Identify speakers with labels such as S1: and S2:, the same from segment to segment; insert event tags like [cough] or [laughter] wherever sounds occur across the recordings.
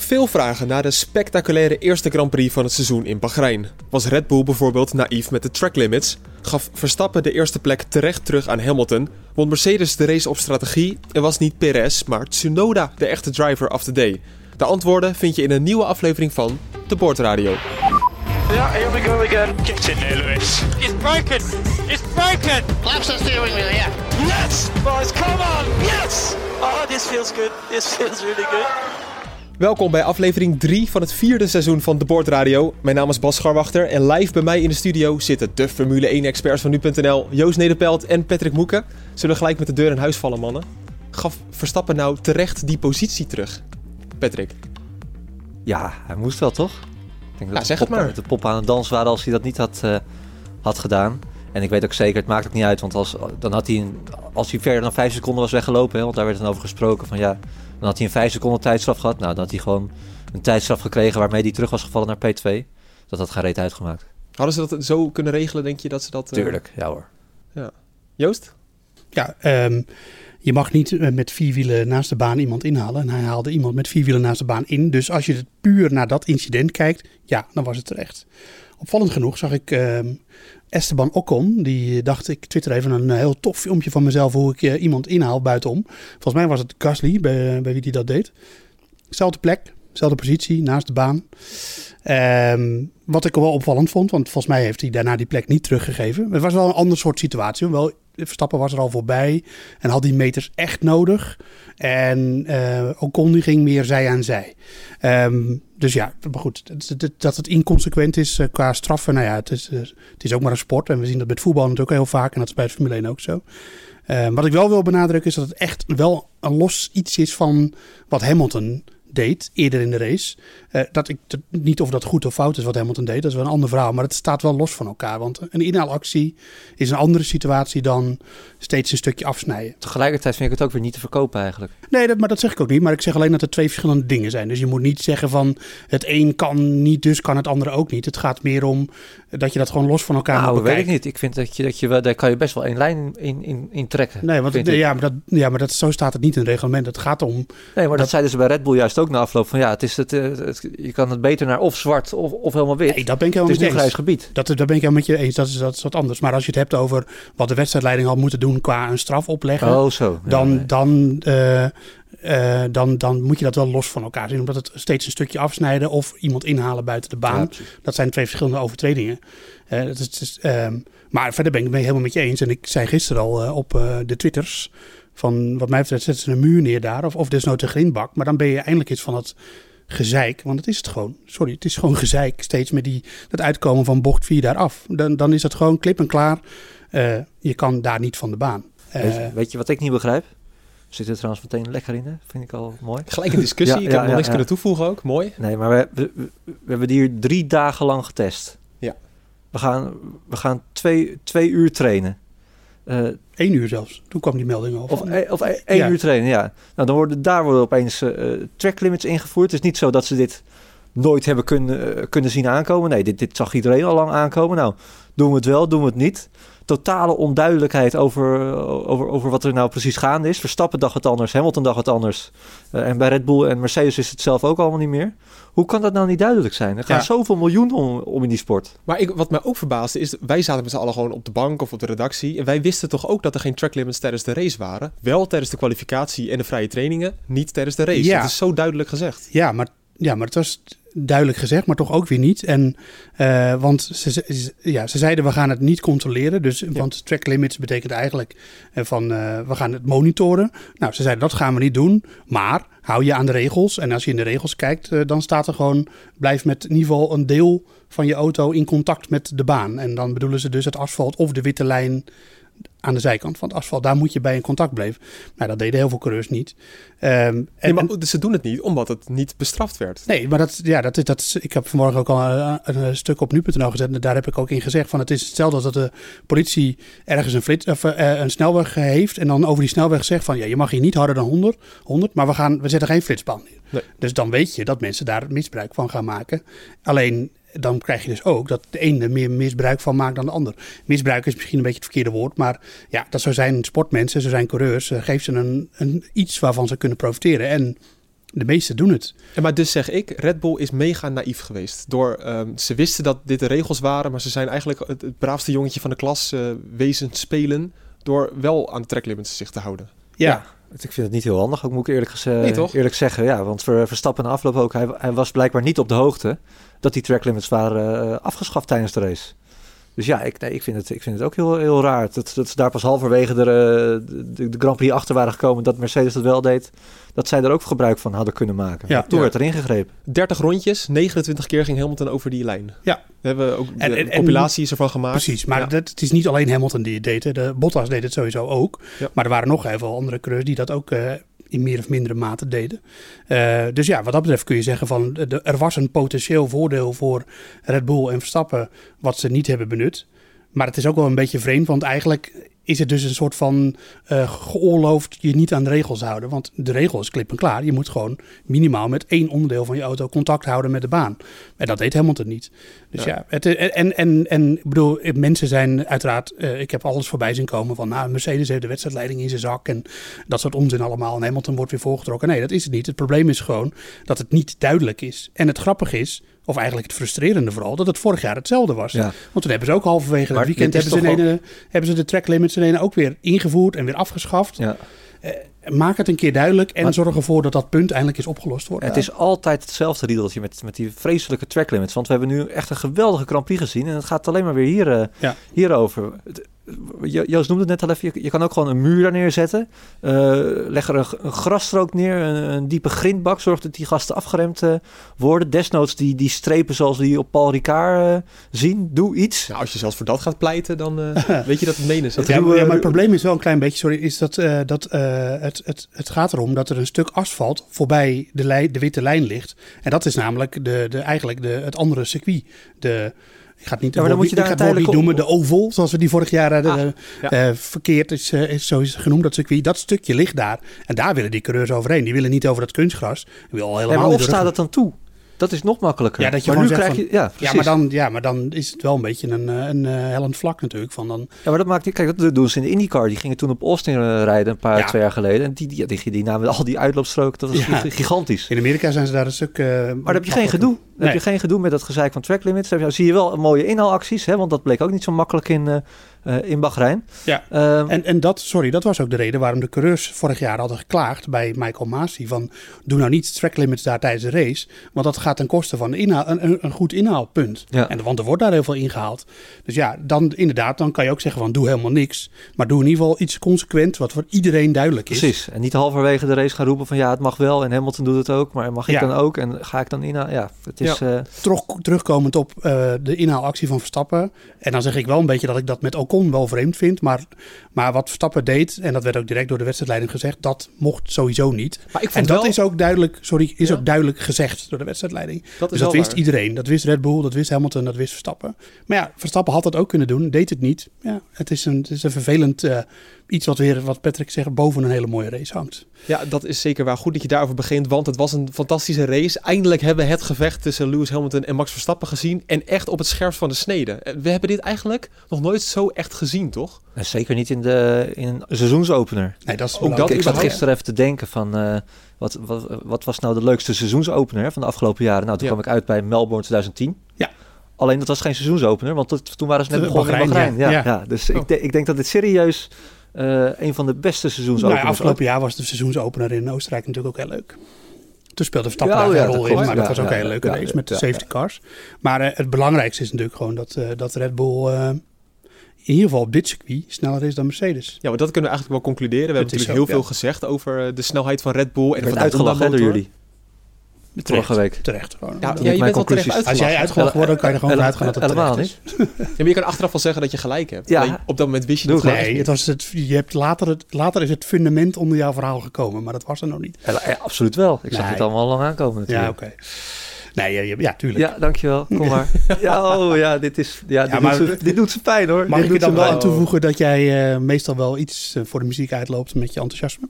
S1: Veel vragen naar de spectaculaire eerste Grand Prix van het seizoen in Bahrein. Was Red Bull bijvoorbeeld naïef met de track limits? Gaf Verstappen de eerste plek terecht terug aan Hamilton? Won Mercedes de race op strategie en was niet Perez, maar Tsunoda de echte driver of the day? De antwoorden vind je in een nieuwe aflevering van De Boordradio.
S2: Yeah, here we go again. Get in there, Lewis. It's broken. It's broken.
S3: Laps the steering wheel, yeah.
S2: Yes, boys, come on. Yes. Oh, this feels good. This feels really good.
S1: Welkom bij aflevering 3 van het vierde seizoen van De Boordradio. Mijn naam is Bas Scharwachter en live bij mij in de studio zitten de Formule 1-experts van nu.nl, Joost Nederpelt en Patrick Moeken. Zullen we gelijk met de deur in huis vallen, mannen? Gaf Verstappen nou terecht die positie terug? Patrick.
S4: Ja, hij moest wel, toch? Ik denk
S1: Ja,
S4: dat
S1: zeg
S4: de
S1: het maar.
S4: De pop aan het dansen waren als hij dat niet had, eh, had gedaan. En ik weet ook zeker, het maakt ook niet uit. Want als, dan had hij als hij verder dan 5 seconden was weggelopen, hè, want daar werd dan over gesproken van ja, dan had hij een 5 seconden tijdstraf gehad. Nou, dan had hij gewoon een tijdstraf gekregen waarmee hij terug was gevallen naar P2. Dat had geen reet uitgemaakt.
S1: Hadden ze dat zo kunnen regelen, denk je, dat ze dat... eh,
S4: Tuurlijk, ja hoor.
S1: Joost?
S5: Ja, ehm, je mag niet eh, met vier wielen naast de baan iemand inhalen. En hij haalde iemand met vier wielen naast de baan in. Dus als je het puur naar dat incident kijkt, ja, dan was het terecht. Opvallend genoeg zag ik ehm, Esteban Ocon. Die dacht, ik twitter even een heel tof filmpje van mezelf hoe ik eh, iemand inhaal buitenom. Volgens mij was het Gasly, bij, bij wie die dat deed. Zelfde plek, zelfde positie, naast de baan. Ehm, wat ik wel opvallend vond, want volgens mij heeft hij daarna die plek niet teruggegeven. Het was wel een ander soort situatie. Wel, Verstappen was er al voorbij en had die meters echt nodig. En eh Ocon die ging meer zij aan zij. Ehm, dus ja, maar goed, dat- het inconsequent is eh, qua straffen. Nou ja, het is, eh, het is ook maar een sport. En we zien dat met voetbal natuurlijk heel vaak. En dat is bij de Formule 1 ook zo. Ehm, wat ik wel wil benadrukken is dat het echt wel een los iets is van wat Hamilton deed eerder in de race. Eh, dat ik niet of dat goed of fout is wat Hamilton deed, dat is wel een ander verhaal. Maar het staat wel los van elkaar. Want een inhaalactie is een andere situatie dan steeds een stukje afsnijden.
S4: Tegelijkertijd vind ik het ook weer niet te verkopen eigenlijk.
S5: Nee, dat, maar dat zeg ik ook niet. Maar ik zeg alleen dat er twee verschillende dingen zijn. Dus je moet niet zeggen van het een kan niet, dus kan het andere ook niet. Het gaat meer om dat je dat gewoon los van elkaar
S4: nou,
S5: moet
S4: weet ik
S5: bekijken.
S4: niet. Ik vind dat je, dat je wel, daar kan je best wel één lijn in, in, in trekken.
S5: Nee, want het- ja, maar, dat, ja, maar dat, zo staat het niet in het reglement. Het gaat om
S4: Nee, maar dat,
S5: Dat-
S4: zeiden ze bij Red Bull juist ook na afloop. Van ja, het is het, eh, het- je kan het beter naar of zwart of, of helemaal wit.
S5: Nee, dat ben ik
S4: het
S5: helemaal
S4: is
S5: met je
S4: grijs gebied.
S5: Dat, daar ben ik helemaal met je eens. Dat is, dat is wat anders. Maar als je het hebt over wat de wedstrijdleiding had moeten doen qua een straf opleggen.
S4: Oh, zo. Ja,
S5: dan,
S4: nee.
S5: dan, eh, eh, dan, dan moet je dat wel los van elkaar zien. Omdat het steeds een stukje afsnijden of iemand inhalen buiten de baan. dat zijn twee verschillende overtredingen. Eh, dat is, het is, ehm, maar verder ben ik het helemaal met je eens. En ik zei gisteren al eh, op eh, de Twitters. Van wat mij betreft zetten ze een muur neer daar. Of, of desnoods een grindbak. Maar dan ben je eindelijk iets van het gezeik. Want het is het gewoon. Sorry, het is gewoon gezeik. Steeds met die, dat uitkomen van bocht 4 daar af. Dan, dan is dat gewoon klip en klaar. Eh, je kan daar niet van de baan. Eh,
S4: weet, je, weet je wat ik niet begrijp? Zit er trouwens meteen lekker in, hè? Vind ik al mooi.
S1: Gelijk een discussie. [laughs]
S4: Ja,
S1: ik
S4: ja,
S1: heb nog
S4: ja,
S1: niks
S4: ja.
S1: kunnen toevoegen ook. Mooi.
S4: Nee, maar we, we, we- we hebben die hier drie dagen lang getest.
S1: Ja.
S4: We gaan, we gaan twee, twee uur trainen. Eh,
S5: Eén uur zelfs. Toen kwam die melding al.
S4: Of, e- of e- één
S5: Ja.
S4: uur trainen, ja. Nou, dan worden, daar worden opeens eh track limits ingevoerd. Het is niet zo dat ze dit nooit hebben kunnen, eh, kunnen zien aankomen. Nee, dit, dit zag iedereen al lang aankomen. Nou, doen we het wel, doen we het niet. Totale onduidelijkheid over, over, over wat er nou precies gaande is. Verstappen dacht het anders, Hamilton dacht het anders. Eh, en bij Red Bull en Mercedes is het zelf ook allemaal niet meer. Hoe kan dat nou niet duidelijk zijn? Er gaan
S5: Ja.
S4: zoveel miljoen om, om in die sport.
S1: Maar ik, wat mij ook verbaasde is, wij zaten met z'n allen gewoon op de bank of op de redactie. En wij wisten toch ook dat er geen track limits tijdens de race waren. Wel tijdens de kwalificatie en de vrije trainingen, niet tijdens de race.
S5: Ja.
S1: Dat is zo duidelijk gezegd.
S5: Ja, maar, ja, maar het was duidelijk gezegd, maar toch ook weer niet. En, eh, want ze, ja, ze zeiden we gaan het niet controleren. Dus, Want track limits betekent eigenlijk eh, van eh, we gaan het monitoren. Nou, ze zeiden dat gaan we niet doen. Maar hou je aan de regels. En als je in de regels kijkt, dan staat er gewoon blijf met in ieder geval een deel van je auto in contact met de baan. En dan bedoelen ze dus het asfalt of de witte lijn aan de zijkant van het asfalt. Daar moet je bij in contact blijven. Nou, dat deden heel veel coureurs niet. Ehm, en,
S1: Nee, maar
S5: en-
S1: ze doen het niet omdat het niet bestraft werd.
S5: Nee, maar dat, ja, dat, is- dat ik heb vanmorgen ook al eh, een, een stuk op nu.nl gezet. En daar heb ik ook in gezegd van het is hetzelfde als dat de politie ergens een, flits, of, eh, een snelweg heeft. En dan over die snelweg zegt van ja, je mag hier niet harder dan 100, 100 maar we, gaan, we zetten geen flitspaal neer.
S1: Nee.
S5: Dus dan weet je dat mensen daar misbruik van gaan maken. Alleen dan krijg je dus ook dat de ene er meer misbruik van maakt dan de ander. Misbruik is misschien een beetje het verkeerde woord. Maar ja, dat zo zijn sportmensen, zo zijn coureurs. geef ze een, een, iets waarvan ze kunnen profiteren. En de meesten doen het.
S1: En maar dus zeg ik, Red Bull is mega naïef geweest. Door, ehm, ze wisten dat dit de regels waren, maar ze zijn eigenlijk het, het braafste jongetje van de klas eh, wezen spelen. Door wel aan de tracklimits zich te houden.
S5: Ja,
S4: Ik vind het niet heel handig, ook moet ik eerlijk,
S1: Nee, toch?
S4: eerlijk zeggen. Ja, want voor Verstappen afloop ook, hij, hij was blijkbaar niet op de hoogte dat die tracklimits waren eh, afgeschaft tijdens de race. Dus ja, ik, nee, ik, vind, het, ik vind het ook heel, heel raar. Dat, dat ze daar pas halverwege de, eh, de, de Grand Prix achter waren gekomen dat Mercedes dat wel deed. Dat zij er ook gebruik van hadden kunnen maken.
S5: Ja.
S4: Toen
S1: Ja.
S4: werd er ingegrepen.
S1: 30 rondjes, 29 keer ging Hamilton over die lijn.
S5: Ja.
S1: We hebben ook de
S5: En- en- en-
S1: compilatie is ervan gemaakt.
S5: precies. Maar
S1: Ja.
S5: dat, het is niet alleen Hamilton die het deed. hè. De Bottas deed het sowieso ook.
S1: Ja.
S5: Maar er waren nog heel veel andere coureurs die dat ook eh, in meer of mindere mate deden. Eh, dus ja, wat dat betreft kun je zeggen van de, er was een potentieel voordeel voor Red Bull en Verstappen wat ze niet hebben benut. Maar het is ook wel een beetje vreemd, want eigenlijk is het dus een soort van eh geoorloofd je niet aan de regels houden. Want de regel is klip en klaar. Je moet gewoon minimaal met één onderdeel van je auto contact houden met de baan. En dat deed Hamilton niet. Dus ja,
S1: Ja.
S5: het, en, en, en ik bedoel, mensen zijn uiteraard, eh, ik heb alles voorbij zien komen van, nou, Mercedes heeft de wedstrijdleiding in zijn zak en dat soort onzin allemaal. En Hamilton wordt weer voorgetrokken. Nee, dat is het niet. Het probleem is gewoon dat het niet duidelijk is. En het grappige is, of eigenlijk het frustrerende vooral, dat het vorig jaar hetzelfde was.
S4: Ja.
S5: Want toen hebben ze ook halverwege het weekend hebben ze, ene, hebben ze de track limits ook weer ingevoerd en weer afgeschaft.
S4: Ja.
S5: Maak het een keer duidelijk en
S4: Maar-
S5: zorg ervoor dat dat punt eindelijk is opgelost wordt.
S4: Het is altijd hetzelfde riedeltje met, met die vreselijke tracklimits. Want we hebben nu echt een geweldige Grand Prix gezien. En het gaat alleen maar weer hier, eh,
S5: Ja.
S4: hierover. Het- Joost noemde het net al even. Je, je kan ook gewoon een muur daar neerzetten. Eh, leg er een, een grasstrook neer. Een, een diepe grindbak. Zorg dat die gasten afgeremd eh, worden. Desnoods die, die strepen zoals die op Paul Ricard eh, zien. Doe iets.
S1: Nou, als je zelfs voor dat gaat pleiten, dan eh, [laughs] weet je dat het menen is.
S4: Het
S5: Ja, maar, ja, maar het probleem is wel een klein beetje, sorry, is dat, eh, dat eh, het, het, het gaat erom dat er een stuk asfalt voorbij de, lijn, de witte lijn ligt. En dat is namelijk de, de, eigenlijk de, het andere circuit. De, ik ga het niet,
S4: Ja, maar dan moet je daar
S5: noemen, de oval, zoals we die vorig jaar hadden,
S1: Ah,
S5: eh,
S1: ja.
S5: eh, verkeerd is, eh, is zo is genoemd, dat circuit. Dat stukje ligt daar. En daar willen die coureurs overheen. Die willen niet over dat kunstgras.
S4: Ja,
S5: helemaal
S4: maar of staat het dan toe? Dat is nog makkelijker.
S5: Ja, dat je
S4: maar nu krijg je... Ja,
S5: ja
S4: precies.
S5: maar, dan, ja, maar dan is het wel een beetje een, eh, een, eh, hellend vlak natuurlijk. Van dan,
S4: Ja, maar dat maakt niet. Kijk, dat doen ze in de IndyCar. Die gingen toen op Austin eh, rijden een paar
S5: Ja.
S4: twee jaar geleden. En die, die, die, die namen al die uitloopstroken. Dat was gigantisch.
S5: in Amerika zijn ze daar een stuk... eh,
S4: Maar dan heb je geen gedoe. Dan
S5: Nee.
S4: heb je geen gedoe met dat gezeik van track limits. Dan heb je- zie je wel mooie inhaalacties. Hè, want dat bleek ook niet zo makkelijk in, in Bahrein.
S5: Ja.
S4: Ehm,
S5: En, en dat, sorry, dat was ook de reden waarom de coureurs vorig jaar hadden geklaagd bij Michael Masi. Van doe nou niet track limits daar tijdens de race. Want dat gaat ten koste van inhaal, een, een, een goed inhaalpunt.
S4: Ja.
S5: En, want er wordt daar heel veel ingehaald. Dus ja, dan inderdaad, dan kan je ook zeggen van doe helemaal niks. Maar doe in ieder geval iets consequent wat voor iedereen duidelijk is.
S4: Precies. En niet halverwege de race gaan roepen van ja, het mag wel. En Hamilton doet het ook. Maar mag ik
S5: Ja.
S4: dan ook? En ga ik dan inhalen? Ja, het is... eh,
S5: Terug, terugkomend op eh, de inhaalactie van Verstappen. En dan zeg ik wel een beetje dat ik dat met Ocon wel vreemd vind. Maar, maar wat Verstappen deed, en dat werd ook direct door de wedstrijdleiding gezegd, dat mocht sowieso niet.
S1: Maar ik
S5: En dat
S1: wel,
S5: is ook duidelijk, sorry, is
S1: Ja.
S5: ook duidelijk gezegd door de wedstrijdleiding.
S1: Dat
S5: Dus dat wist
S1: waar.
S5: iedereen. Dat wist Red Bull, dat wist Hamilton, dat wist Verstappen. Maar ja, Verstappen had dat ook kunnen doen, deed het niet. Ja, het is een, het is een vervelend eh, iets wat weer, wat Patrick zegt, boven een hele mooie race hangt.
S1: Ja, dat is zeker waar. Goed dat je daarover begint, want het was een fantastische race. Eindelijk hebben we het gevecht tussen Lewis Hamilton en Max Verstappen gezien. En echt op het scherpst van de snede. Eh, We hebben dit eigenlijk nog nooit zo echt gezien, toch?
S4: en zeker niet in, de, in een seizoensopener.
S5: Nee, dat is
S1: Ook dat
S4: ik zat gisteren even te denken van... eh, wat, wat, wat was nou de leukste seizoensopener hè, van de afgelopen jaren? Nou, toen
S1: Ja.
S4: kwam ik uit bij Melbourne 2010.
S5: Ja.
S4: Alleen dat was geen seizoensopener, want toen waren ze net begonnen in
S5: Bahrein,
S4: Bahrein. Ja,
S5: ja.
S4: ja. dus
S1: Oh.
S4: ik, de- ik denk dat dit serieus eh, een van de beste
S5: Nou,
S4: seizoensopeners
S5: ja, afgelopen jaar was de seizoensopener in Oostenrijk natuurlijk ook heel leuk. Toen speelde Verstappen
S4: Ja,
S5: daar
S4: oh
S5: geen
S4: ja,
S5: rol in, maar dat was ook
S4: ja,
S5: een hele leuke
S4: ja,
S5: race
S4: ja,
S5: met de
S4: ja,
S5: safety cars. Maar eh, het belangrijkste is natuurlijk gewoon dat, eh, dat Red Bull eh, in ieder geval op dit circuit sneller is dan Mercedes.
S1: Ja, maar dat kunnen we eigenlijk wel concluderen. We hebben
S5: Het
S1: natuurlijk
S5: zo,
S1: heel
S5: ja.
S1: veel gezegd over de snelheid van Red Bull. En de
S4: uitgelachen door
S1: Honda-motor.
S4: Jullie. vorige week.
S5: Terecht gewoon.
S1: Ja, ja, je bent wel terecht
S4: conclusies.
S5: Als
S1: uitgelachen.
S5: jij uitgelachen wordt, dan kan je er gewoon vanuit gaan dat het
S4: helemaal
S5: terecht is.
S1: Ja, maar je kan achteraf wel zeggen dat je gelijk hebt.
S4: Ja.
S1: Alleen op dat moment wist je
S4: Doe
S1: het
S5: Nee, het
S1: niet.
S5: was het, je hebt later, het, later is het fundament onder jouw verhaal gekomen, maar dat was er nog niet.
S4: Ja, ja, absoluut wel. Ik zag
S5: Nee.
S4: het allemaal lang aankomen
S5: Ja,
S4: natuurlijk.
S5: oké. Nee, ja, ja, ja, tuurlijk.
S4: Ja, dankjewel. Kom maar. Ja, oh ja, dit, is, ja, dit,
S5: maar-
S4: doet, ze, dit doet ze pijn hoor.
S5: Mag
S4: dit
S5: ik er dan wel aan toevoegen dat jij eh, meestal wel iets eh, voor de muziek uitloopt met je enthousiasme?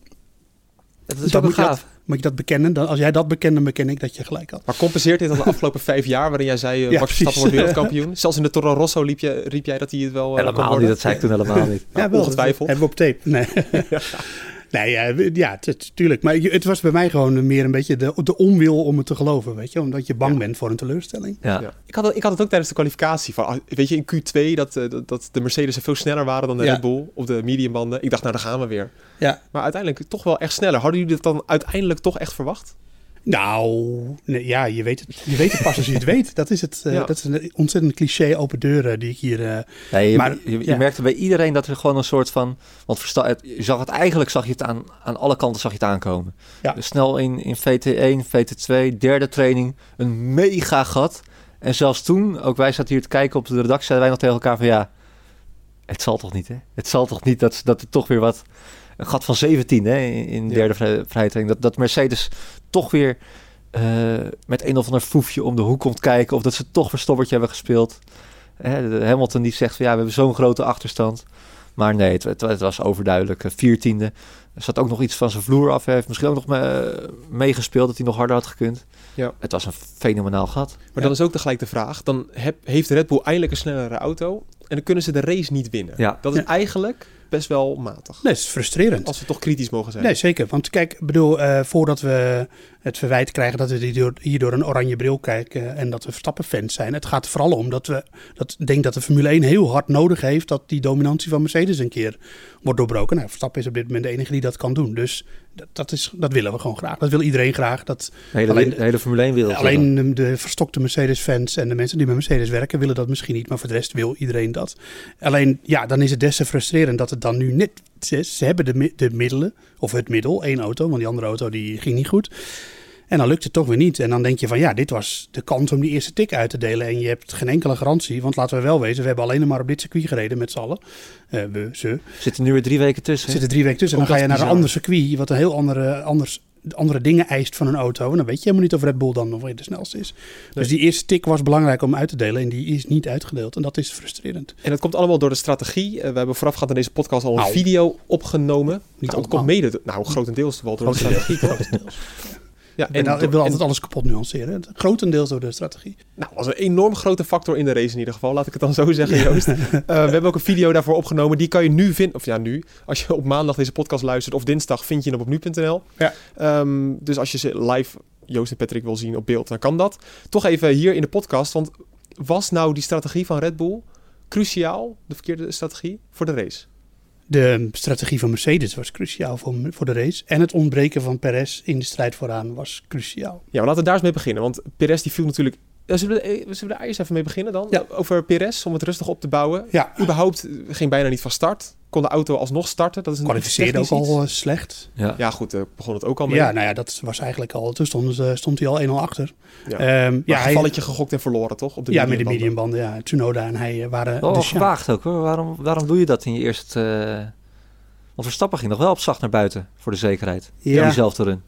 S4: Dat is
S5: Dan
S4: ook
S5: moet je
S4: gaaf.
S5: Moet je dat bekennen? Dan, als jij dat bekent, dan beken ik dat je gelijk had.
S1: Maar compenseert dit dan de [laughs] afgelopen vijf jaar waarin jij zei... eh
S5: Ja,
S1: Max Verstappen wordt wereldkampioen? Zelfs in de Toro Rosso liep, je, riep jij dat hij het wel eh, kon
S4: Helemaal
S1: worden?
S4: niet, dat zei ik toen helemaal niet.
S1: Ja,
S5: wel,
S1: ongetwijfeld.
S5: dat Hebben we op tape. Nee, [laughs] [laughs] nee ja, tuurlijk. Maar het was bij mij gewoon meer een beetje de, de onwil om het te geloven, weet je. Omdat je bang bent voor een teleurstelling.
S4: Ja.
S1: Ja. Ik, had, het- ik had het ook tijdens de kwalificatie. Van, ah, weet je, in Q2 dat, eh, dat, dat de Mercedes veel sneller waren dan de
S5: Ja.
S1: Red Bull op de mediumbanden. Ik dacht, nou, daar gaan we weer.
S5: Ja.
S1: Maar uiteindelijk toch wel echt sneller. Hadden jullie dat dan uiteindelijk toch echt verwacht?
S5: Nou, nee, ja, je weet, het, je weet het pas als je het weet. Dat is, het, eh,
S1: Ja.
S5: dat is een ontzettend cliché open deuren die ik hier... eh,
S4: Nee, je,
S5: Maar,
S4: je, je
S5: ja.
S4: merkte bij iedereen dat er gewoon een soort van... Want versta, het- je zag het eigenlijk, zag je het aan, aan alle kanten zag je het aankomen.
S5: Ja.
S4: Dus snel in, in VT1, VT2, derde training, een mega gat. En zelfs toen, ook wij zaten hier te kijken op de redactie, zeiden wij nog tegen elkaar van ja... Het zal toch niet, hè? Het zal toch niet dat, dat er toch weer wat... Een gat van 17, hè, in,
S1: Ja.
S4: derde vrij, vrije training. Dat, dat Mercedes toch weer eh, met een of ander foefje om de hoek komt kijken... of dat ze toch verstoppertje hebben gespeeld. Hè, de Hamilton die zegt van ja, we hebben zo'n grote achterstand. Maar nee, het, het, het was overduidelijk. Eh, Viertiende. Er zat ook nog iets van zijn vloer af. Hij heeft misschien ook nog me- meegespeeld dat hij nog harder had gekund.
S1: Ja.
S4: Het was een fenomenaal gat.
S1: Maar
S5: Ja.
S1: dan is ook tegelijk de vraag. Dan heb, heeft Red Bull eindelijk een snellere auto. En dan kunnen ze de race niet winnen.
S4: Ja.
S1: Dat is
S5: Ja.
S1: eigenlijk best wel matig.
S5: nee, het is frustrerend.
S1: Als we toch kritisch mogen zijn.
S5: Nee, zeker. Want kijk, ik bedoel, eh, voordat we het verwijt krijgen dat we hierdoor, hierdoor een oranje bril kijken en dat we Verstappen-fans zijn. Het gaat vooral om dat we, dat, ik denk dat de Formule 1 heel hard nodig heeft dat die dominantie van Mercedes een keer wordt doorbroken. Nou, Verstappen is op dit moment de enige die dat kan doen. Dus dat, dat, is, dat willen we gewoon graag. Dat wil iedereen graag. Dat,
S4: hele,
S5: Alleen-
S4: de hele Formule 1 wereld.
S5: alleen de, de verstokte Mercedes-fans en de mensen die met Mercedes werken willen dat misschien niet. Maar voor de rest wil iedereen dat. Alleen, ja, dan is het des te frustrerend dat het dan nu net Ze hebben de, de middelen, of het middel, één auto, want die andere auto die ging niet goed. En dan lukt het toch weer niet. En dan denk je van ja, dit was de kans om die eerste tik uit te delen. En je hebt geen enkele garantie. Want laten we wel wezen, we hebben alleen maar op dit circuit gereden met z'n allen. Eh, we, ze.
S4: Zitten nu weer drie weken tussen.
S5: zitten drie weken tussen. En dan ga je naar een ander circuit, wat een heel andere, anders, andere dingen eist van een auto. En dan weet je helemaal niet of Red Bull dan nog weer de snelste is. Dus die eerste tik was belangrijk om uit te delen. En die is niet uitgedeeld. En dat is frustrerend.
S1: En dat komt allemaal door de strategie. Eh, we hebben voorafgaand aan deze podcast al een
S5: Nou.
S1: video opgenomen.
S5: Niet
S1: Nou, het
S5: allemaal.
S1: komt mede, nou grotendeels wel door de strategie. [laughs] Ja,
S5: En ik wil altijd alles kapot nuanceren. Grotendeels door de strategie.
S1: Nou, was een enorm grote factor in de race in ieder geval. Laat ik het dan zo zeggen, Joost. [laughs] Eh, we hebben ook een video daarvoor opgenomen. Die kan je nu vinden. Of ja, nu. Als je op maandag deze podcast luistert of dinsdag, vind je hem op nu.nl.
S5: Ja.
S1: Ehm, dus als je ze live, Joost en Patrick, wil zien op beeld, dan kan dat. Toch even hier in de podcast. Want was nou die strategie van Red Bull cruciaal, de verkeerde strategie, voor de race?
S5: De strategie van Mercedes was cruciaal voor, voor de race. En het ontbreken van Perez in de strijd vooraan was cruciaal.
S1: Ja, maar laten we daar eens mee beginnen. Want Perez die viel natuurlijk... Ja, zullen, we, eh, zullen we daar eerst even mee beginnen dan?
S5: Ja.
S1: Over Perez, om het rustig op te bouwen.
S5: Ja,
S1: Überhaupt eh, ging bijna niet van start. Kon de auto alsnog starten. Dat is een
S5: kwalificeerde ook
S1: iets.
S5: al eh, slecht.
S4: Ja.
S1: Ja, goed, eh, begon het ook al mee.
S5: Ja, nou ja, dat was eigenlijk al. Toen stond, ze- stond hij al 1-0 achter.
S1: Ja.
S5: Ehm,
S1: ja,
S5: hij,
S1: gevalletje gegokt en verloren, toch? Op de
S5: ja met de
S1: mediumbanden.
S5: Ja, Tsunoda en hij waren.
S4: Wel
S5: dus ja,
S4: gewaagd ook hoor. Waarom, waarom doe je dat in je eerste... eh, Want Verstappen ging nog wel op zacht naar buiten voor de zekerheid. Ja.
S5: Ja.
S4: diezelfde run.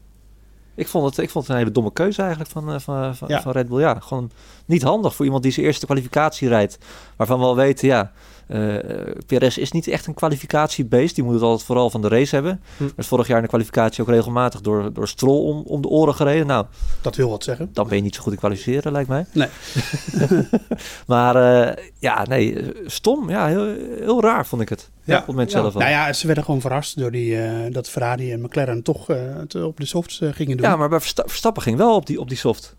S4: Ik vond, het, ik vond het een hele domme keuze eigenlijk van, eh, van, van,
S5: Ja.
S4: van Red Bull. Ja, gewoon niet handig voor iemand die zijn eerste kwalificatie rijdt. Waarvan we al weten, ja, eh Perez is niet echt een kwalificatiebeest. Die moet het altijd vooral van de race hebben.
S1: Hm.
S4: Er is vorig jaar in de kwalificatie ook regelmatig door, door Stroll om, om de oren gereden. Nou,
S5: dat wil wat zeggen.
S4: dan ben je niet zo goed in kwalificeren, lijkt mij.
S5: Nee. [laughs]
S4: maar eh, ja, nee, stom. Ja, heel, heel raar vond ik het.
S5: Ja.
S4: op het moment
S1: Ja.
S4: zelf al.
S5: Nou ja, ze werden gewoon verrast door die, eh, dat Ferrari en McLaren toch het op de softs eh, gingen doen.
S4: Ja, maar bij Versta- Verstappen ging wel op die, op die soft.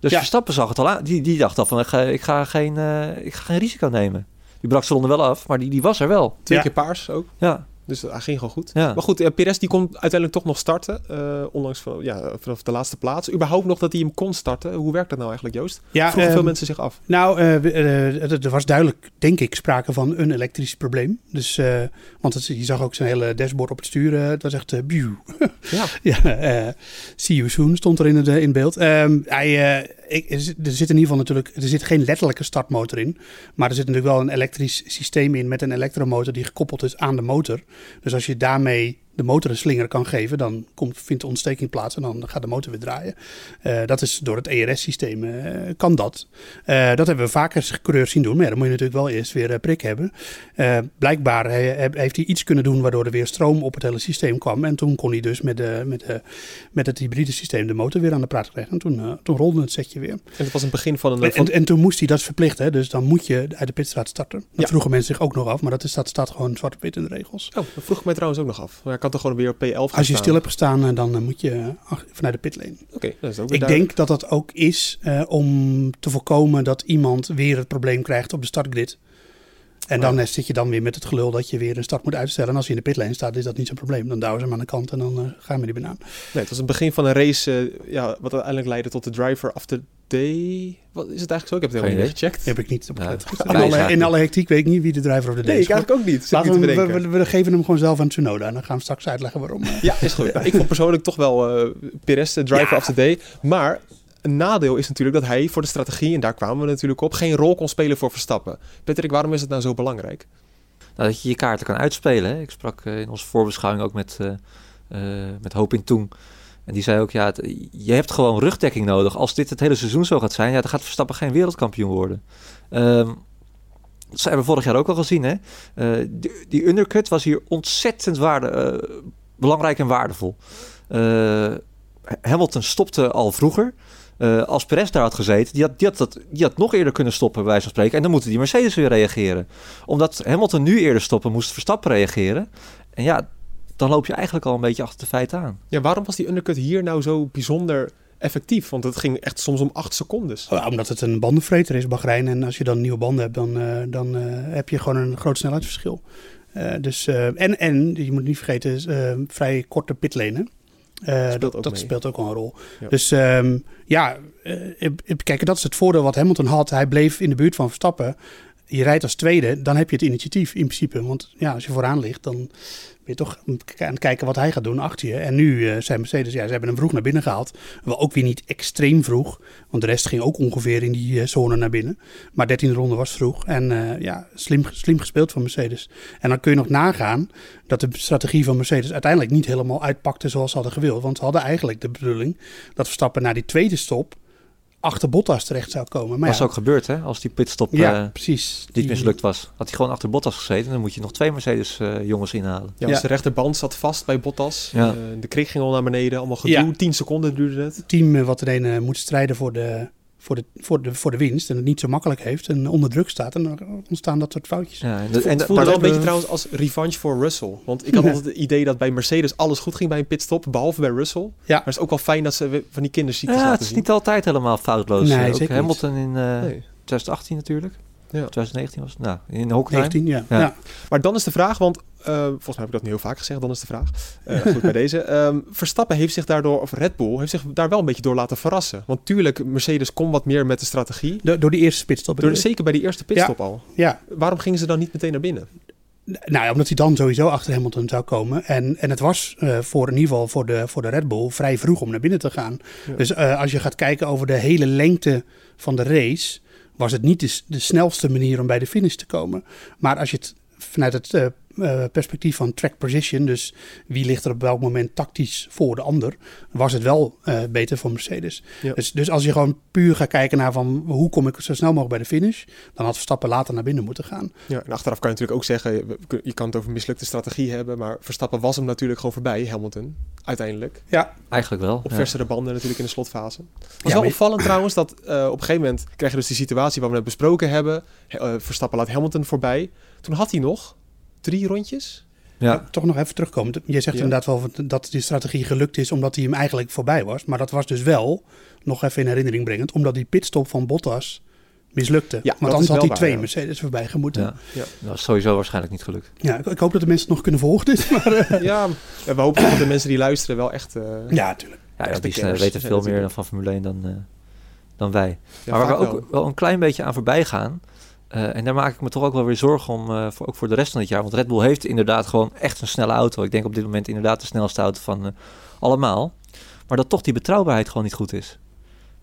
S4: Dus
S5: Ja.
S4: Verstappen zag het al aan. Die, die dacht al van, ik ga, ik, ga geen, ik ga geen risico nemen. Die brak zijn ronde wel af, maar die, die was er wel.
S1: Twee
S5: Ja.
S1: keer paars ook.
S4: Ja.
S1: Dus hij ging gewoon goed.
S4: Ja.
S1: Maar goed, eh, Perez die kon uiteindelijk toch nog starten. eh, ondanks van, ja, vanaf de laatste plaats. Überhaupt nog dat hij hem kon starten. Hoe werkt dat nou eigenlijk, Joost?
S5: Ja,
S1: Vroegen veel
S5: ehm,
S1: mensen zich af.
S5: Nou, het- er was duidelijk, denk ik, sprake van een elektrisch probleem. Dus, eh, want het, je zag ook zijn hele dashboard op het sturen. Het was echt...
S1: Ja. [laughs]
S5: ja, eh, see you soon stond er in, het, eh, in beeld. Ehm, hij, eh, er zit in ieder geval natuurlijk... Er zit geen letterlijke startmotor in. Maar er zit natuurlijk wel een elektrisch systeem in met een elektromotor die gekoppeld is aan de motor. Dus als je daarmee de motor een slinger kan geven, dan komt, vindt de ontsteking plaats en dan gaat de motor weer draaien. Eh, dat is door het ERS-systeem eh, kan dat. Eh, dat hebben we vaker coureurs zien doen, maar ja, dan moet je natuurlijk wel eerst weer prik hebben. Blijkbaar he- he- heeft hij iets kunnen doen waardoor er weer stroom op het hele systeem kwam. En toen kon hij dus met, de, met, de, met het hybride systeem de motor weer aan de praat krijgen. En toen, toen rolde het setje weer.
S1: En het was een begin van een...
S5: En,
S1: van-
S5: en, en toen moest hij, dat is verplicht, hè, dus dan moet je uit de pitstraat starten. Dat
S1: Ja.
S5: vroegen mensen zich ook nog af, maar dat, is, dat staat gewoon zwart op wit in de regels.
S1: Oh, dat vroeg ik mij trouwens ook nog af. Maar kan toch gewoon weer op P11 gaan
S5: Als je stil hebt gestaan, eh, dan eh, moet je eh, vanuit de pitlane.
S1: Oké, dat is ook
S5: Ik denk dat dat ook is om te voorkomen dat iemand weer het probleem krijgt op de startgrid. En dan eh, zit je dan weer met het gelul dat je weer een start moet uitstellen. En als je in de pitlane staat, is dat niet zo'n probleem. Dan douwen ze hem aan de kant en dan eh, gaan we die banaan.
S1: Nee, het was een begin van een race eh, ja, wat uiteindelijk leidde tot de driver of the day. Wat is het eigenlijk zo? Ik heb het helemaal niet gecheckt.
S5: Heb ik niet op
S4: Ja, [laughs]
S5: in, alle, in alle hectiek weet ik niet wie de driver of de day
S1: Nee,
S5: is.
S1: ik eigenlijk ook niet. Zit
S5: Laten
S1: niet
S5: we,
S1: te
S5: we,
S1: bedenken.
S5: we, we geven hem gewoon zelf aan Tsunoda. En dan gaan we straks uitleggen waarom.
S1: Ja, is goed. [laughs] Ik vond persoonlijk toch wel eh Perez de driver
S5: Ja.
S1: of the day. Maar een nadeel is natuurlijk dat hij voor de strategie, en daar kwamen we natuurlijk op, geen rol kon spelen voor Verstappen. Patrick, waarom is het nou zo belangrijk?
S4: Nou, dat je je kaarten kan uitspelen. Ik sprak eh, in onze voorbeschouwing ook met, eh eh met Hoping Toen. En die zei ook, ja, je hebt gewoon rugdekking nodig. Als dit het hele seizoen zo gaat zijn, ja, dan gaat Verstappen geen wereldkampioen worden. Ehm, dat hebben we vorig jaar ook al gezien. Hè? Die, die undercut was hier ontzettend waarde, belangrijk en waardevol. Hamilton stopte al vroeger. Eh, als Perez daar had gezeten, die had, die, had dat, die had nog eerder kunnen stoppen, bij wijze van spreken. En dan moeten die Mercedes weer reageren. Omdat Hamilton nu eerder stoppen, moest Verstappen reageren. En ja, dan loop je eigenlijk al een beetje achter de feiten aan.
S1: Ja, waarom was die undercut hier nou zo bijzonder effectief? Want het ging echt soms om acht secondes.
S5: Oh, omdat het een bandenvreter is, Bahrein. En als je dan nieuwe banden hebt, dan, eh, dan eh, heb je gewoon een groot snelheidsverschil. Eh, dus, eh, en, en, je moet niet vergeten, eh, vrij korte pitlane. Eh,
S1: Speelt
S5: dat
S1: ook
S5: dat speelt ook wel een rol.
S1: Ja.
S5: Dus ehm, ja, eh, ik- kijk, dat is het voordeel wat Hamilton had. Hij bleef in de buurt van Verstappen. Je rijdt als tweede, dan heb je het initiatief in principe. Want ja, als je vooraan ligt, dan ben je toch aan het kijken wat hij gaat doen achter je. En nu eh, zijn Mercedes, ja, ze hebben hem vroeg naar binnen gehaald. Wel ook weer niet extreem vroeg. Want de rest ging ook ongeveer in die eh, zone naar binnen. Maar 13e ronde was vroeg. En eh, ja, slim, slim gespeeld van Mercedes. En dan kun je nog nagaan dat de strategie van Mercedes uiteindelijk niet helemaal uitpakte zoals ze hadden gewild. Want ze hadden eigenlijk de bedoeling dat Verstappen naar die tweede stop achter Bottas terecht zou komen. Maar
S4: was
S5: ja,
S4: ook gebeurd, hè? Als die pitstop
S5: ja,
S4: eh,
S5: precies.
S4: niet
S5: Die-
S4: mislukt was. Had hij gewoon achter Bottas gezeten. Dan moet je nog twee Mercedes-jongens inhalen.
S1: Ja,
S5: Ja.
S1: dus de rechterband zat vast bij Bottas.
S4: Ja.
S1: Eh, de krik ging al naar beneden. Allemaal gedoe.
S5: Ja.
S1: 10 seconden duurde het.
S5: team eh, wat alleen eh, moet strijden voor de, voor, de, voor, de, voor de winst en het niet zo makkelijk heeft en onder druk staat. En dan ontstaan dat soort foutjes.
S4: Ja, en,
S1: Het
S4: de-
S1: voelde
S4: en,
S1: wel een
S4: dat-
S1: beetje trouwens als revanche voor Russell. Want ik had
S5: Ja.
S1: altijd het idee dat bij Mercedes alles goed ging bij een pitstop, behalve bij Russell.
S5: Ja.
S1: Maar het is ook wel fijn dat ze van die kinderziektes
S4: ja, het is
S1: zien.
S4: niet altijd helemaal foutloos.
S5: Nee,
S4: Eh, ook
S5: zeker
S4: Hamilton in eh,
S1: Nee.
S4: 2018 natuurlijk.
S1: Ja.
S4: 2019 was het. Nou, in Hockenheim.
S5: 19, ja.
S4: Ja.
S5: ja.
S1: Maar dan is de vraag, want eh, volgens mij heb ik dat nu heel vaak gezegd, dan is de vraag. Eh, [laughs] goed, bij deze. Ehm, Verstappen heeft zich daardoor, of Red Bull, heeft zich daar wel een beetje door laten verrassen. Want tuurlijk, Mercedes kon wat meer met de strategie.
S5: Do- door die eerste pitstop.
S1: Door, zeker bij die eerste pitstop al.
S5: Ja,
S1: Waarom gingen ze dan niet meteen naar binnen?
S5: nou ja, omdat hij dan sowieso achter Hamilton zou komen. En, en het was eh, voor in ieder geval voor de, voor de Red Bull vrij vroeg om naar binnen te gaan.
S1: Ja.
S5: Dus eh, als je gaat kijken over de hele lengte van de race, was het niet de, de snelste manier om bij de finish te komen. Maar als je het vanuit het eh, perspectief van track position, dus wie ligt er op welk moment tactisch voor de ander, was het wel eh, beter voor Mercedes.
S1: Ja.
S5: Dus, dus als je gewoon puur gaat kijken naar van hoe kom ik zo snel mogelijk bij de finish, dan had Verstappen later naar binnen moeten gaan.
S1: Ja, en achteraf kan je natuurlijk ook zeggen, je- kan het over mislukte strategie hebben, maar Verstappen was hem natuurlijk gewoon voorbij, Hamilton, uiteindelijk.
S5: Ja,
S4: Eigenlijk wel.
S1: Op
S4: ja.
S1: versere banden natuurlijk in de slotfase. Het was
S5: Ja,
S1: wel
S5: maar-
S1: opvallend trouwens dat eh, op een gegeven moment krijg je dus die situatie waar we net besproken hebben. Eh, Verstappen laat Hamilton voorbij. Toen had hij nog drie rondjes.
S4: Ja.
S5: toch nog even terugkomen. Je zegt
S1: Ja.
S5: inderdaad wel dat die strategie gelukt is omdat hij hem eigenlijk voorbij was. Maar dat was dus wel, nog even in herinnering brengend, omdat die pitstop van Bottas mislukte.
S1: Ja,
S5: Want anders had hij twee
S1: ja.
S5: Mercedes voorbij gemoeten.
S4: Ja.
S5: Ja.
S4: Dat was sowieso waarschijnlijk niet gelukt.
S5: ik, ik hoop dat de mensen het nog kunnen volgen dit. [laughs] Maar, eh,
S1: Ja, en we hopen dat de mensen die luisteren wel echt... eh,
S5: ja, natuurlijk.
S4: Ja,
S1: Echte
S4: die
S1: kenners
S4: weten veel meer
S1: natuurlijk.
S4: van Formule 1 dan, eh, dan wij.
S1: ja,
S4: maar waar we ook
S1: wel.
S4: wel. een klein beetje aan voorbij gaan. Eh, en daar maak ik me toch ook wel weer zorgen om, eh, voor, ook voor de rest van het jaar. Want Red Bull heeft inderdaad gewoon echt een snelle auto. Ik denk op dit moment inderdaad de snelste auto van eh, allemaal. Maar dat toch die betrouwbaarheid gewoon niet goed is.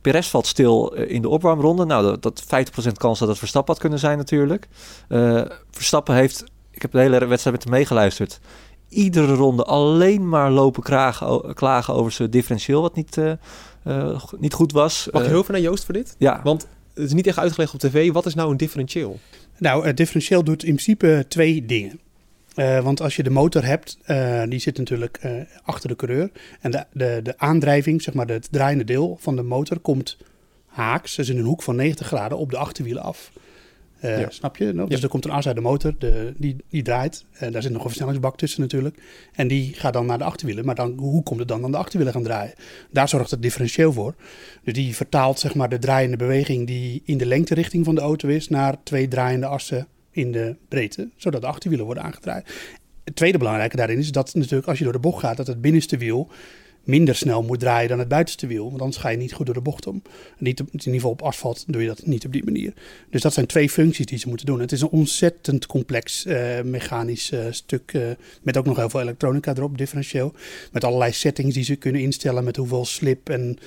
S4: Perez valt stil in de opwarmronde. Nou, dat, dat 50% kans dat het Verstappen had kunnen zijn natuurlijk. Verstappen heeft, ik heb de hele wedstrijd met hem meegeluisterd. Iedere ronde alleen maar lopen kragen, klagen over zijn differentieel wat niet, niet goed was.
S1: Mag
S4: Eh,
S1: heel veel naar Joost voor dit?
S4: ja,
S1: Want het is niet echt uitgelegd op tv. Wat is nou een differentieel?
S5: Nou, het differentieel doet in principe twee dingen. Eh, want als je de motor hebt, eh, die zit natuurlijk eh, achter de coureur. En de, de, de aandrijving, zeg maar het draaiende deel van de motor, komt haaks, dus in een hoek van 90 graden, op de achterwielen af. Eh,
S1: Ja.
S5: Snap je? Nou, Dus
S1: Ja.
S5: er komt een as uit de motor, de, die, die draait. En daar zit nog een versnellingsbak tussen natuurlijk. En die gaat dan naar de achterwielen. Maar dan, hoe komt het dan aan de achterwielen gaan draaien? Daar zorgt het differentieel voor. Dus die vertaalt zeg maar de draaiende beweging die in de lengterichting van de auto is... naar twee draaiende assen in de breedte, zodat de achterwielen worden aangedraaid. Het tweede belangrijke daarin is dat natuurlijk als je door de bocht gaat... dat het binnenste wiel minder snel moet draaien dan het buitenste wiel. Want anders ga je niet goed door de bocht om. Niet op, in ieder geval op asfalt doe je dat niet op die manier. Dus dat zijn twee functies die ze moeten doen. Het is een ontzettend complex eh, mechanisch eh, stuk. eh, met ook nog heel veel elektronica erop, differentieel. Met allerlei settings die ze kunnen instellen. Met hoeveel slip en...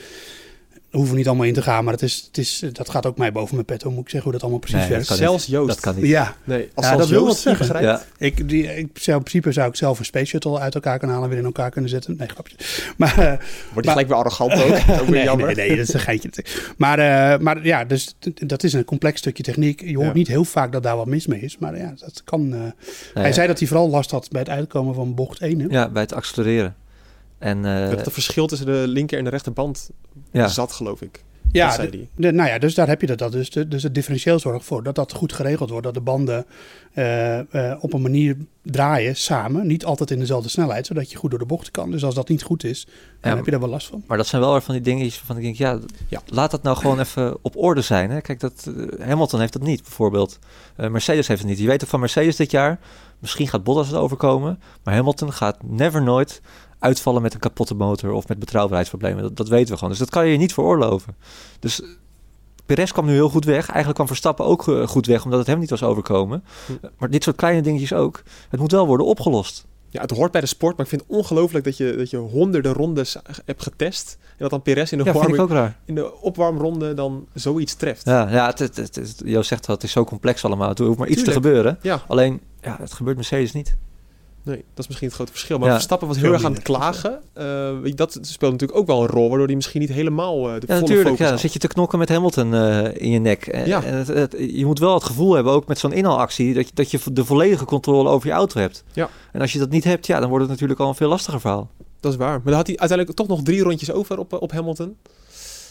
S5: Hoeven we niet allemaal in te gaan, maar het is, het is, dat gaat ook mij boven mijn pet om. Moet ik zeggen hoe dat allemaal precies
S4: Nee, dat
S5: werkt.
S4: niet.
S1: Zelfs Joost.
S4: dat kan niet.
S5: Ja,
S1: Nee, als
S5: Ja,
S1: zelfs
S5: dat wil wat zeggen.
S1: niet begrijpt.
S4: Ja.
S5: ik, die, ik zou in principe zou ik zelf een space shuttle uit elkaar kunnen halen en weer in elkaar kunnen zetten. Nee, grapje. Maar, eh,
S1: Wordt hij gelijk weer arrogant ook. [laughs] ook weer
S5: nee,
S1: jammer.
S5: nee, nee, dat is een geitje. Maar, eh, maar ja, dus dat is een complex stukje techniek. Je hoort
S1: Ja.
S5: niet heel vaak dat daar wat mis mee is. Maar ja, dat kan. eh.
S4: Nou
S5: hij
S4: ja.
S5: zei dat hij vooral last had bij het uitkomen van bocht 1. Hè?
S4: Ja, bij het accelereren. En eh,
S1: Dat het verschil tussen de linker en de rechterband
S4: ja,
S1: zat, geloof ik.
S5: Ja, de- nou ja, dus daar heb je dat. dat dus, de, dus het differentieel zorgt voor dat dat goed geregeld wordt. Dat de banden eh, eh, op een manier draaien samen. Niet altijd in dezelfde snelheid, zodat je goed door de bocht kan. Dus als dat niet goed is, dan
S4: Ja,
S5: heb je daar wel last van.
S4: maar dat zijn wel weer van die dingetjes van ik denk, ja,
S1: Ja.
S4: laat dat nou gewoon even op orde zijn. Hè? Kijk, dat, Hamilton heeft dat niet bijvoorbeeld. Eh, Mercedes heeft het niet. Je weet ook van Mercedes dit jaar, misschien gaat Bottas het overkomen, maar Hamilton gaat never nooit uitvallen met een kapotte motor of met betrouwbaarheidsproblemen. Dat, dat weten we gewoon. Dus dat kan je je niet veroorloven. Dus eh, Perez kwam nu heel goed weg. Eigenlijk kwam Verstappen ook eh, goed weg, omdat het hem niet was overkomen.
S1: Hm.
S4: Eh, Maar dit soort kleine dingetjes ook. Het moet wel worden opgelost.
S1: Ja, het hoort bij de sport, maar ik vind het ongelooflijk dat je, dat je honderden rondes hebt getest. En dat dan Perez in de,
S4: Ja,
S1: in de opwarmronde dan zoiets treft.
S4: Ja, ja het, het, het, het- Joost zegt al, het is zo complex allemaal. Er hoeft maar iets te gebeuren.
S1: Ja,
S4: Alleen, ja, het gebeurt Mercedes niet.
S1: Nee, dat is misschien het grote verschil. Maar
S4: Ja.
S1: Verstappen was heel erg aan het
S5: minder.
S1: klagen. Eh, dat speelt natuurlijk ook wel een rol, waardoor hij misschien niet helemaal eh, de
S4: Ja,
S1: volle
S4: natuurlijk.
S1: focus
S4: Ja, dan zit je te knokken met Hamilton eh, in je nek. En,
S1: Ja.
S4: en het, het- je moet wel het gevoel hebben, ook met zo'n inhaalactie, dat je, dat je de volledige controle over je auto hebt.
S1: Ja.
S4: En als je dat niet hebt, ja, dan wordt het natuurlijk al een veel lastiger verhaal.
S1: Dat is waar. Maar dan had hij uiteindelijk toch nog drie rondjes over op, op Hamilton.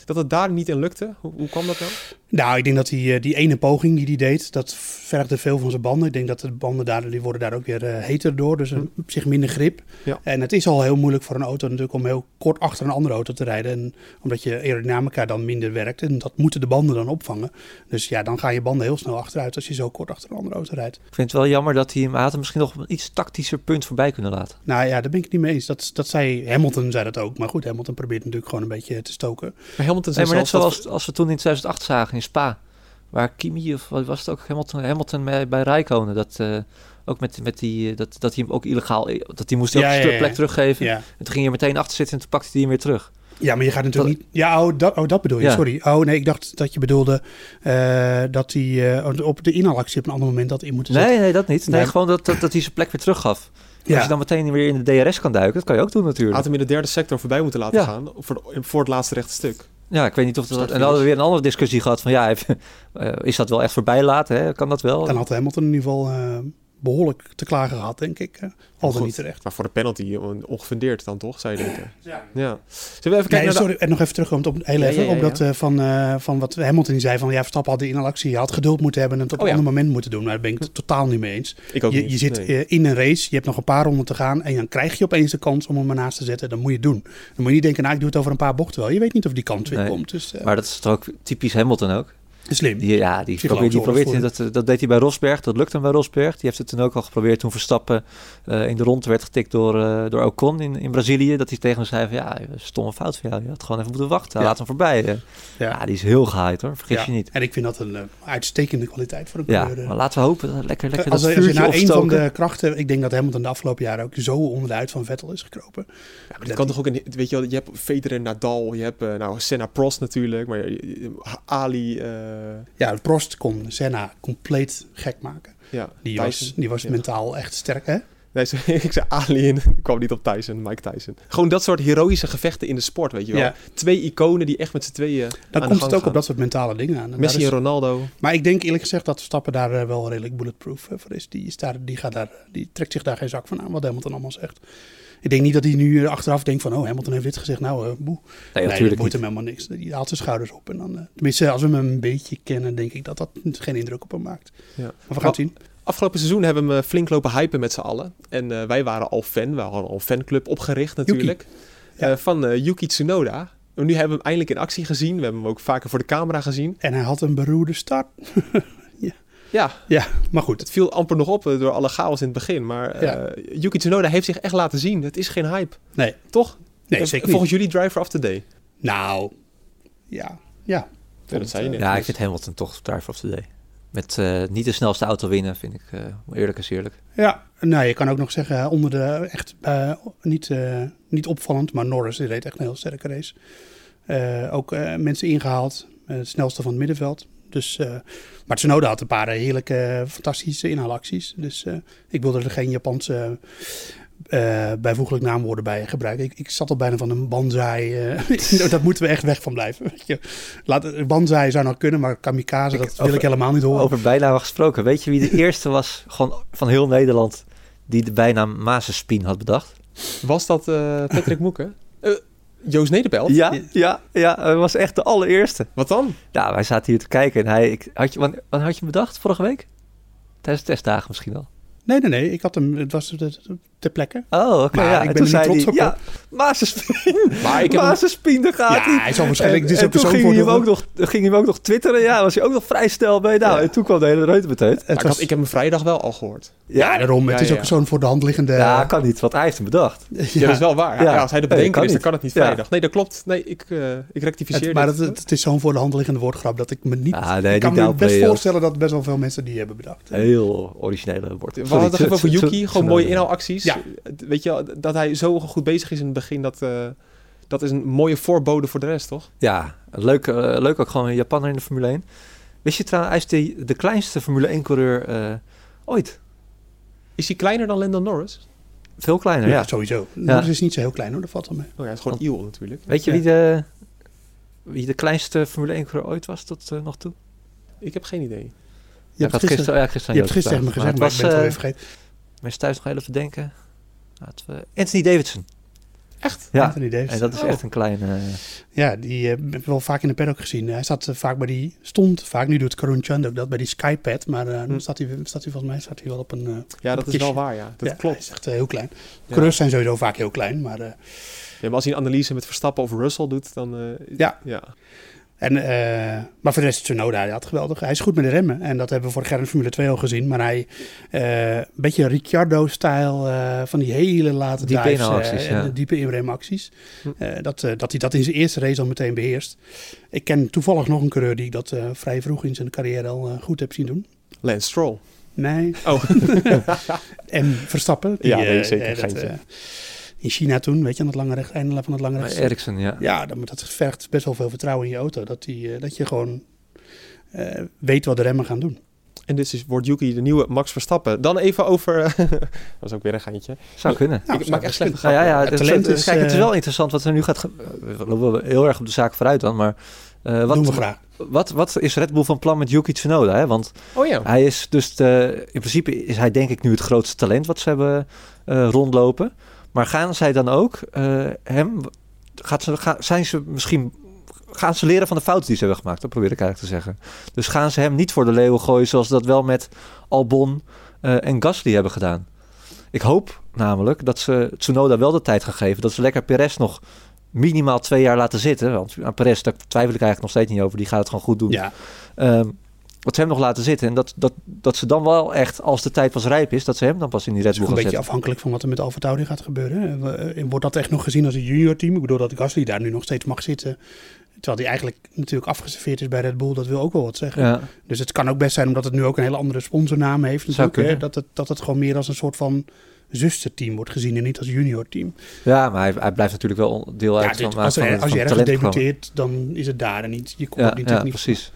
S1: Dat het daar niet in lukte. Hoe, hoe kwam dat nou?
S5: Nou, ik denk dat die, eh, die ene poging die hij deed, dat vergde veel van zijn banden. Ik denk dat de banden daar, die worden daar ook weer eh, heter door. Dus een- op zich minder grip.
S1: Ja.
S5: En het is al heel moeilijk voor een auto natuurlijk om heel kort achter een andere auto te rijden. En omdat je aerodynamica dan minder werkt. En dat moeten de banden dan opvangen. Dus ja, dan gaan je banden heel snel achteruit als je zo kort achter een andere auto rijdt.
S4: Ik vind het wel jammer dat hij hem had misschien nog op een iets tactischer punt voorbij kunnen laten.
S5: Nou ja, daar ben ik het niet mee eens. Dat, dat zei Hamilton, zei dat ook. Maar goed, Hamilton probeert natuurlijk gewoon een beetje te stoken.
S1: Maar Hamilton
S4: Nee,
S1: zei
S4: maar net zoals als we toen in 2008 zagen in Spa. Waar Kimi, of wat was het ook, Hamilton, Hamilton bij, bij Rijkonen. Dat, eh, ook met, met die, eh, dat, dat hij hem ook illegaal, dat hij moest ook
S5: Ja,
S4: een
S5: ja,
S4: stuk
S5: ja.
S4: plek teruggeven.
S5: Ja.
S4: En toen ging je meteen achter zitten en toen pakte hij hem weer terug.
S5: Ja, maar je gaat natuurlijk niet. Ja, oh dat, oh, dat bedoel je.
S4: Ja.
S5: Sorry. Oh nee, ik dacht dat je bedoelde eh, dat hij eh, op de inhaalactie op een ander moment dat in moeten zetten.
S4: Nee, nee, dat niet. Nee,
S5: Nee.
S4: gewoon dat, dat, dat hij zijn plek weer teruggaf.
S5: Ja.
S4: Als je dan meteen weer in de DRS kan duiken, dat kan je ook doen natuurlijk.
S1: had hem in de derde sector voorbij moeten laten
S4: Ja.
S1: gaan. Voor, de- voor het laatste rechte stuk.
S4: Ja, ik weet niet of dat... En dan hadden we weer een andere discussie gehad van ja, [laughs] eh, is dat wel echt voorbij laten? Hè? Kan dat wel?
S5: Dan had Hamilton in ieder geval eh, behoorlijk te klagen gehad, denk ik. eh, al dan niet terecht.
S1: Maar voor de penalty on- ongefundeerd dan toch, zou je denken.
S5: Ja.
S1: Ja. Zullen we even kijken
S5: Nee,
S1: de-
S5: sorry, en nog even terugkomen op, heel
S1: Ja,
S5: even,
S1: ja, ja,
S5: op dat eh, van, eh, van wat Hamilton zei van ja, Verstappen had de inhaalactie, je had geduld moeten hebben en het op
S1: Oh,
S5: een
S1: ja.
S5: ander moment moeten doen. Maar daar ben ik het totaal niet mee eens.
S1: Ik ook
S5: Je,
S1: niet.
S5: je zit
S1: Nee.
S5: eh, in een race, je hebt nog een paar ronden te gaan en dan krijg je opeens de kans om hem ernaast te zetten. Dan moet je het doen. Dan moet je niet denken, nou ik doe het over een paar bochten wel. Je weet niet of die kant weer
S4: Nee.
S5: komt. Dus, eh,
S4: Maar dat is toch ook typisch Hamilton ook?
S5: Slim.
S4: Die, ja, die probeert, die probeert dat, dat deed hij bij Rosberg. Dat lukt hem bij Rosberg. Die heeft het toen ook al geprobeerd toen Verstappen eh, in de rond werd getikt door, eh, door Ocon in, in Brazilië. Dat hij tegen hem zei van ja, stomme fout van jou. Je had gewoon even moeten wachten.
S5: Ja.
S4: Laat hem voorbij. eh.
S5: Ja.
S4: Ja, die is heel gehaaid hoor. Vergis
S5: Ja.
S4: je niet.
S5: En ik vind dat een uitstekende kwaliteit voor een
S4: Ja, maar laten we hopen dat lekker, lekker
S5: als,
S4: dat
S5: als je nou een van de krachten, ik denk dat Hamilton de afgelopen jaren ook zo onderuit van Vettel is gekropen.
S1: Ja, maar dit kan toch ook een, weet je wel, je hebt Federer, Nadal, je hebt nou Senna, Prost natuurlijk, maar Ali,
S5: Ja, Prost kon Senna compleet gek maken.
S1: ja,
S5: Die was,
S1: Tyson.
S5: die was
S1: Ja.
S5: mentaal echt sterk, hè?
S1: Nee, [laughs] ik zei Ali en ik kwam niet op Tyson, Mike Tyson. Gewoon dat soort heroïsche gevechten in de sport, weet je wel.
S5: Ja.
S1: Twee iconen die echt met z'n tweeën
S5: Dan komt het ook
S1: gaan.
S5: op dat soort mentale dingen aan. En
S1: Messi en Ronaldo.
S5: maar ik denk eerlijk gezegd dat Verstappen daar eh, wel redelijk bulletproof eh, voor is. Die, is daar, die, gaat daar, die trekt zich daar geen zak van aan, wat Hamilton allemaal zegt. Ik denk niet dat hij nu achteraf denkt van, oh, Hamilton heeft dit gezegd, nou, eh boe.
S4: Nee,
S5: Nee, dat
S4: natuurlijk
S5: boeit
S4: niet.
S5: hem helemaal niks. Die haalt zijn schouders op. En dan, eh, tenminste, als we hem een beetje kennen, denk ik dat dat geen indruk op hem maakt.
S1: Ja.
S5: Maar we gaan het zien.
S1: Afgelopen seizoen hebben we hem eh, flink lopen hypen met z'n allen. En eh, wij waren al fan, we hadden al een fanclub opgericht natuurlijk.
S5: Ja.
S1: Eh, van Yuki Tsunoda. En nu hebben we hem eindelijk in actie gezien. We hebben hem ook vaker voor de camera gezien.
S5: En hij had een beroerde start. [laughs]
S1: Ja,
S5: Ja, maar goed.
S1: het viel amper nog op eh, door alle chaos in het begin. Maar eh,
S5: Ja.
S1: Yuki Tsunoda heeft zich echt laten zien. Het is geen hype.
S5: Nee,
S1: Toch?
S5: nee
S1: Eh,
S5: zeker niet.
S1: Volgens jullie driver of the day.
S5: Nou, ja. Ja,
S1: Ja, dat zei je net.
S4: Ja, ik vind Hamilton toch driver of the day. Met eh, niet de snelste auto winnen, vind ik eh, eerlijk is eerlijk.
S5: Ja, nou, je kan ook nog zeggen, eh, onder de echt eh, niet, eh, niet opvallend, maar Norris die reed echt een heel sterke race. Eh, ook eh, mensen ingehaald, eh, het snelste van het middenveld. Dus, eh, maar Tsunoda had een paar heerlijke, fantastische inhaalacties. Dus eh, ik wilde er geen Japanse eh, bijvoeglijk naamwoorden bij gebruiken. Ik, ik zat al bijna van een banzai. eh, [laughs] dat moeten we echt weg van blijven. Weet je. Laat, banzai zou nog kunnen, maar kamikaze, dat wil
S4: over-
S5: ik helemaal niet horen.
S4: Over bijnamen gesproken. Weet je wie de [laughs] eerste was gewoon van heel Nederland die de bijnaam Mazespien had bedacht?
S1: Was dat eh, Patrick [laughs] Moeken? Joost Nederpelt?
S4: Ja, ja, ja. Hij was echt de allereerste.
S1: Wat dan?
S4: Ja, wij zaten hier te kijken en hij... Ik, had je, wanneer, wanneer had je hem bedacht? Vorige week? Tijdens de testdagen misschien al.
S5: Nee, nee, nee. Ik had hem, het was ter- plekke.
S4: Oh, oké.
S5: Maar
S4: ja.
S5: ik
S4: En
S5: ben er niet trots op,
S4: Ja, Mazespien. [laughs]
S1: Maar ik
S4: daar gaat hij.
S5: Ja, hij zal waarschijnlijk... Ook
S4: toen ging hij, hem ook nog, ging hij hem ook nog twitteren. Ja, was hij ook nog vrij snel bij. Nou,
S5: Ja.
S4: en toen kwam de hele reutemeteut.
S5: Het
S1: Maar ik, had, ik heb hem vrijdag wel al gehoord.
S5: Ja, daarom. Het
S1: Ja,
S5: is
S1: ja.
S5: ook zo'n voor de hand liggende...
S4: Ja, kan niet, want hij heeft hem bedacht.
S1: Ja, dat is wel waar.
S4: Ja.
S1: Ja. als hij de bedenker is, dan kan het niet
S4: Ja.
S1: vrijdag. Nee, dat klopt. Nee, ik, eh ik rectificeer
S5: Het, maar het, het is zo'n voor de hand liggende woordgrap dat ik me niet...
S4: Ah, nee,
S5: ik kan me best voorstellen dat best wel veel mensen die hebben bedacht.
S4: Heel originele woord.
S1: We hadden het even over Yuki. Gewoon mooie inhaalacties.
S5: Ja.
S1: Weet je, wel, dat hij zo goed bezig is in het begin, dat, eh, dat is een mooie voorbode voor de rest, toch?
S4: Ja, leuk, eh, leuk ook gewoon een Japaner in de Formule 1. Wist je trouwens, hij is de, de kleinste Formule 1-coureur eh, ooit.
S1: Is hij kleiner dan Lando Norris?
S4: Veel kleiner,
S5: Ja,
S4: ja.
S5: sowieso. Norris is niet zo heel klein hoor, dat valt wel mee.
S1: Oh ja, hij is gewoon Iel natuurlijk.
S4: Weet je
S5: Ja.
S4: wie, de, wie de kleinste Formule 1-coureur ooit was tot eh, nog toe?
S1: Ik heb geen idee.
S5: Je
S4: Ja,
S5: hebt gisteren,
S4: ja, gisteren
S5: je hebt gisteren me gezegd, maar ik ben het even vergeten.
S4: Eh, mensen thuis nog heel even denken. Laten we... Anthony Davidson.
S1: Echt?
S4: Ja,
S5: Anthony Davis.
S4: en dat is
S1: Oh.
S4: echt een kleine...
S5: Ja, die eh, heb ik wel vaak in de paddock gezien. Hij zat eh, vaak bij die, stond vaak, nu doet Karun Chand ook dat, bij die Skypad. Maar eh,
S1: Hm.
S5: dan staat hij, staat hij volgens mij staat hij wel op een... eh,
S1: Ja, dat is wel waar, ja. Dat
S5: ja, Hij
S1: klopt.
S5: is echt eh, heel klein.
S1: Ja.
S5: Coureurs zijn sowieso vaak heel klein, maar... eh,
S1: Ja, maar als hij een analyse met Verstappen of Russell doet, dan... eh,
S5: Ja.
S1: ja.
S5: En, eh, maar voor de rest, Tsunoda, hij had geweldig. Hij is goed met de remmen. En dat hebben we vorig jaar in Formule 2 al gezien. Maar hij, eh, een beetje Ricciardo-stijl eh, van die hele late
S4: Diepe
S5: dives,
S4: ja.
S5: diepe inremacties.
S1: Hm.
S5: Eh, dat, eh, dat hij dat in zijn eerste race al meteen beheerst. Ik ken toevallig nog een coureur die dat eh, vrij vroeg in zijn carrière al goed heb zien doen.
S1: Lance Stroll.
S5: Nee.
S1: Oh. [laughs]
S5: En Verstappen. Die,
S1: Ja, nee, zeker,
S5: in China toen, weet je, aan het lange recht, einde van het lange recht.
S4: Ericsson, ja.
S5: Ja, dan, dat vergt best wel veel vertrouwen in je auto. Dat, die, eh, dat je gewoon eh, weet wat de remmen gaan doen.
S1: En dus is, wordt Yuki de nieuwe Max Verstappen. Dan even over... [laughs] dat was ook weer een geintje.
S4: Zou kunnen.
S5: Nou,
S1: ik
S5: zou
S1: maak echt
S4: Nou ja, ja
S1: grappen.
S4: het,
S5: talent
S4: het-
S5: is,
S4: kijk, het is
S5: eh,
S4: wel interessant wat er nu gaat... We lopen heel erg op de zaak vooruit dan, maar... eh, wat,
S5: doen we graag.
S4: Wat, wat is Red Bull van plan met Yuki Tsunoda? Hè? Want
S1: Oh ja.
S4: hij is dus... De, in principe is hij denk ik nu het grootste talent wat ze hebben eh, rondlopen. Maar gaan zij dan ook eh, hem... Gaat ze, ga- zijn ze misschien... Gaan ze leren van de fouten die ze hebben gemaakt? Dat probeer ik eigenlijk te zeggen. Dus gaan ze hem niet voor de leeuwen gooien... zoals ze dat wel met Albon eh, en Gasly hebben gedaan. Ik hoop namelijk dat ze Tsunoda wel de tijd gaan geven... dat ze lekker Perez nog minimaal twee jaar laten zitten. Want aan Perez, daar twijfel ik eigenlijk nog steeds niet over. Die gaat het gewoon goed doen.
S5: Ja,
S4: Ehm, ze hem nog laten zitten. En dat, dat, dat ze dan wel echt, als de tijd pas rijp is, dat ze hem dan pas in die Red Bull
S5: ook een beetje
S4: zetten.
S5: afhankelijk van wat er met Alfa Tauri gaat gebeuren. Eh, Wordt dat echt nog gezien als een junior team? Ik bedoel dat Gasly daar nu nog steeds mag zitten. Terwijl hij eigenlijk natuurlijk afgeserveerd is bij Red Bull. Dat wil ook wel wat zeggen.
S4: Ja,
S5: Dus het kan ook best zijn omdat het nu ook een hele andere sponsornaam heeft.
S4: Zou
S5: Natuurlijk, hè, dat, het, dat het gewoon meer als een soort van zusterteam wordt gezien en niet als junior team.
S4: ja maar hij, hij blijft natuurlijk wel deel
S5: Ja,
S4: uit
S5: dit-
S4: van,
S5: als,
S4: van, van,
S5: als je ergens debuteert, dan is het daar en niet. Je komt
S4: Ja,
S5: natuurlijk
S4: ja,
S5: niet.
S4: precies.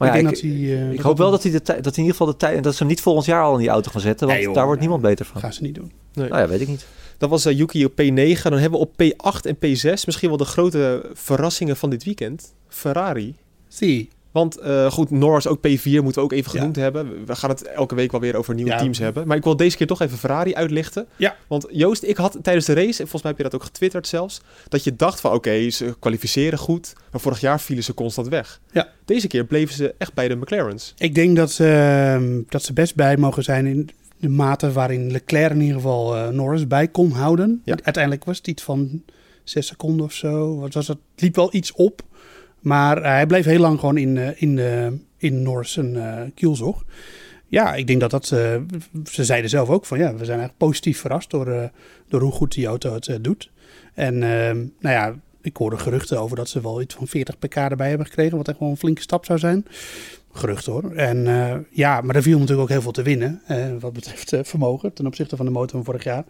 S5: Maar ik
S4: ja,
S5: denk
S4: ik,
S5: dat hij. eh,
S4: ik
S5: dat
S4: hoop wel
S5: dat
S4: hij, de dat hij in ieder geval de tijd... dat ze hem niet volgend jaar al in die auto gaan zetten. Want
S5: Nee, joh,
S4: daar wordt
S5: nee.
S4: niemand beter van.
S5: gaan ze niet doen.
S1: Nee.
S4: Nou ja, weet ik niet.
S1: Dat was eh, Yuki op P9. Dan hebben we op P8 en P6 misschien wel de grote verrassingen van dit weekend. Ferrari.
S5: Zie.
S1: Want eh, goed, Norris ook P4 moeten we ook even
S5: Ja.
S1: genoemd hebben. We gaan het elke week wel weer over nieuwe
S5: Ja.
S1: teams hebben. Maar ik wil deze keer toch even Ferrari uitlichten.
S5: Ja.
S1: Want Joost, ik had tijdens de race, en volgens mij heb je dat ook getwitterd zelfs, dat je dacht van oké, ze kwalificeren goed, maar vorig jaar vielen ze constant weg.
S5: Ja.
S1: Deze keer bleven ze echt bij de McLaren's.
S5: Ik denk dat ze, ehm, dat ze best bij mogen zijn in de mate waarin Leclerc in ieder geval eh, Norris bij kon houden.
S1: Ja.
S5: Uiteindelijk was het iets van zes seconden of zo. Wat was? Het liep wel iets op. Maar eh, hij bleef heel lang gewoon in, eh, in, eh, in eh kielzog. Ja, ik denk dat dat... ze zeiden zelf ook van ja, we zijn eigenlijk positief verrast door, door hoe goed die auto het doet. En ehm, nou ja, ik hoorde geruchten over dat ze wel iets van 40 pk erbij hebben gekregen. Wat echt wel een flinke stap zou zijn. Gerucht hoor. En eh, ja, maar er viel natuurlijk ook heel veel te winnen. wat betreft vermogen ten opzichte van de motor van vorig jaar.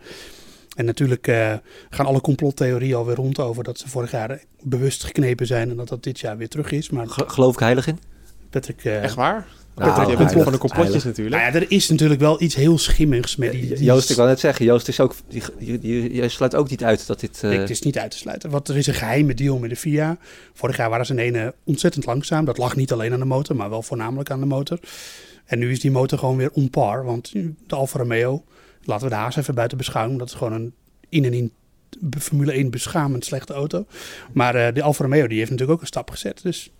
S5: En natuurlijk eh, gaan alle complottheorieën alweer rond over dat ze vorig jaar bewust geknepen zijn. En dat dat dit jaar weer terug is. Maar
S4: Ge- geloof ik heilig in?
S5: Patrick... eh,
S1: Echt waar?
S4: Nou,
S1: Patrick, je bent
S4: heilig,
S1: vol van de complotjes
S4: heilig.
S1: natuurlijk.
S5: nou ja, er is natuurlijk wel iets heel schimmigs met die... die-
S4: Joost, ik wou net zeggen, Joost is ook, jij sluit ook niet uit dat dit... eh,
S5: Het is niet uit te sluiten. Want er is een geheime deal met de FIA. Vorig jaar waren ze in ene ontzettend langzaam. Dat lag niet alleen aan de motor, maar wel voornamelijk aan de motor. En nu is die motor gewoon weer on par. Want de Alfa Romeo, laten we de Haas even buiten beschouwen. Dat is gewoon een in en in Formule 1 beschamend slechte auto. Maar eh, de Alfa Romeo die heeft natuurlijk ook een stap gezet. Dus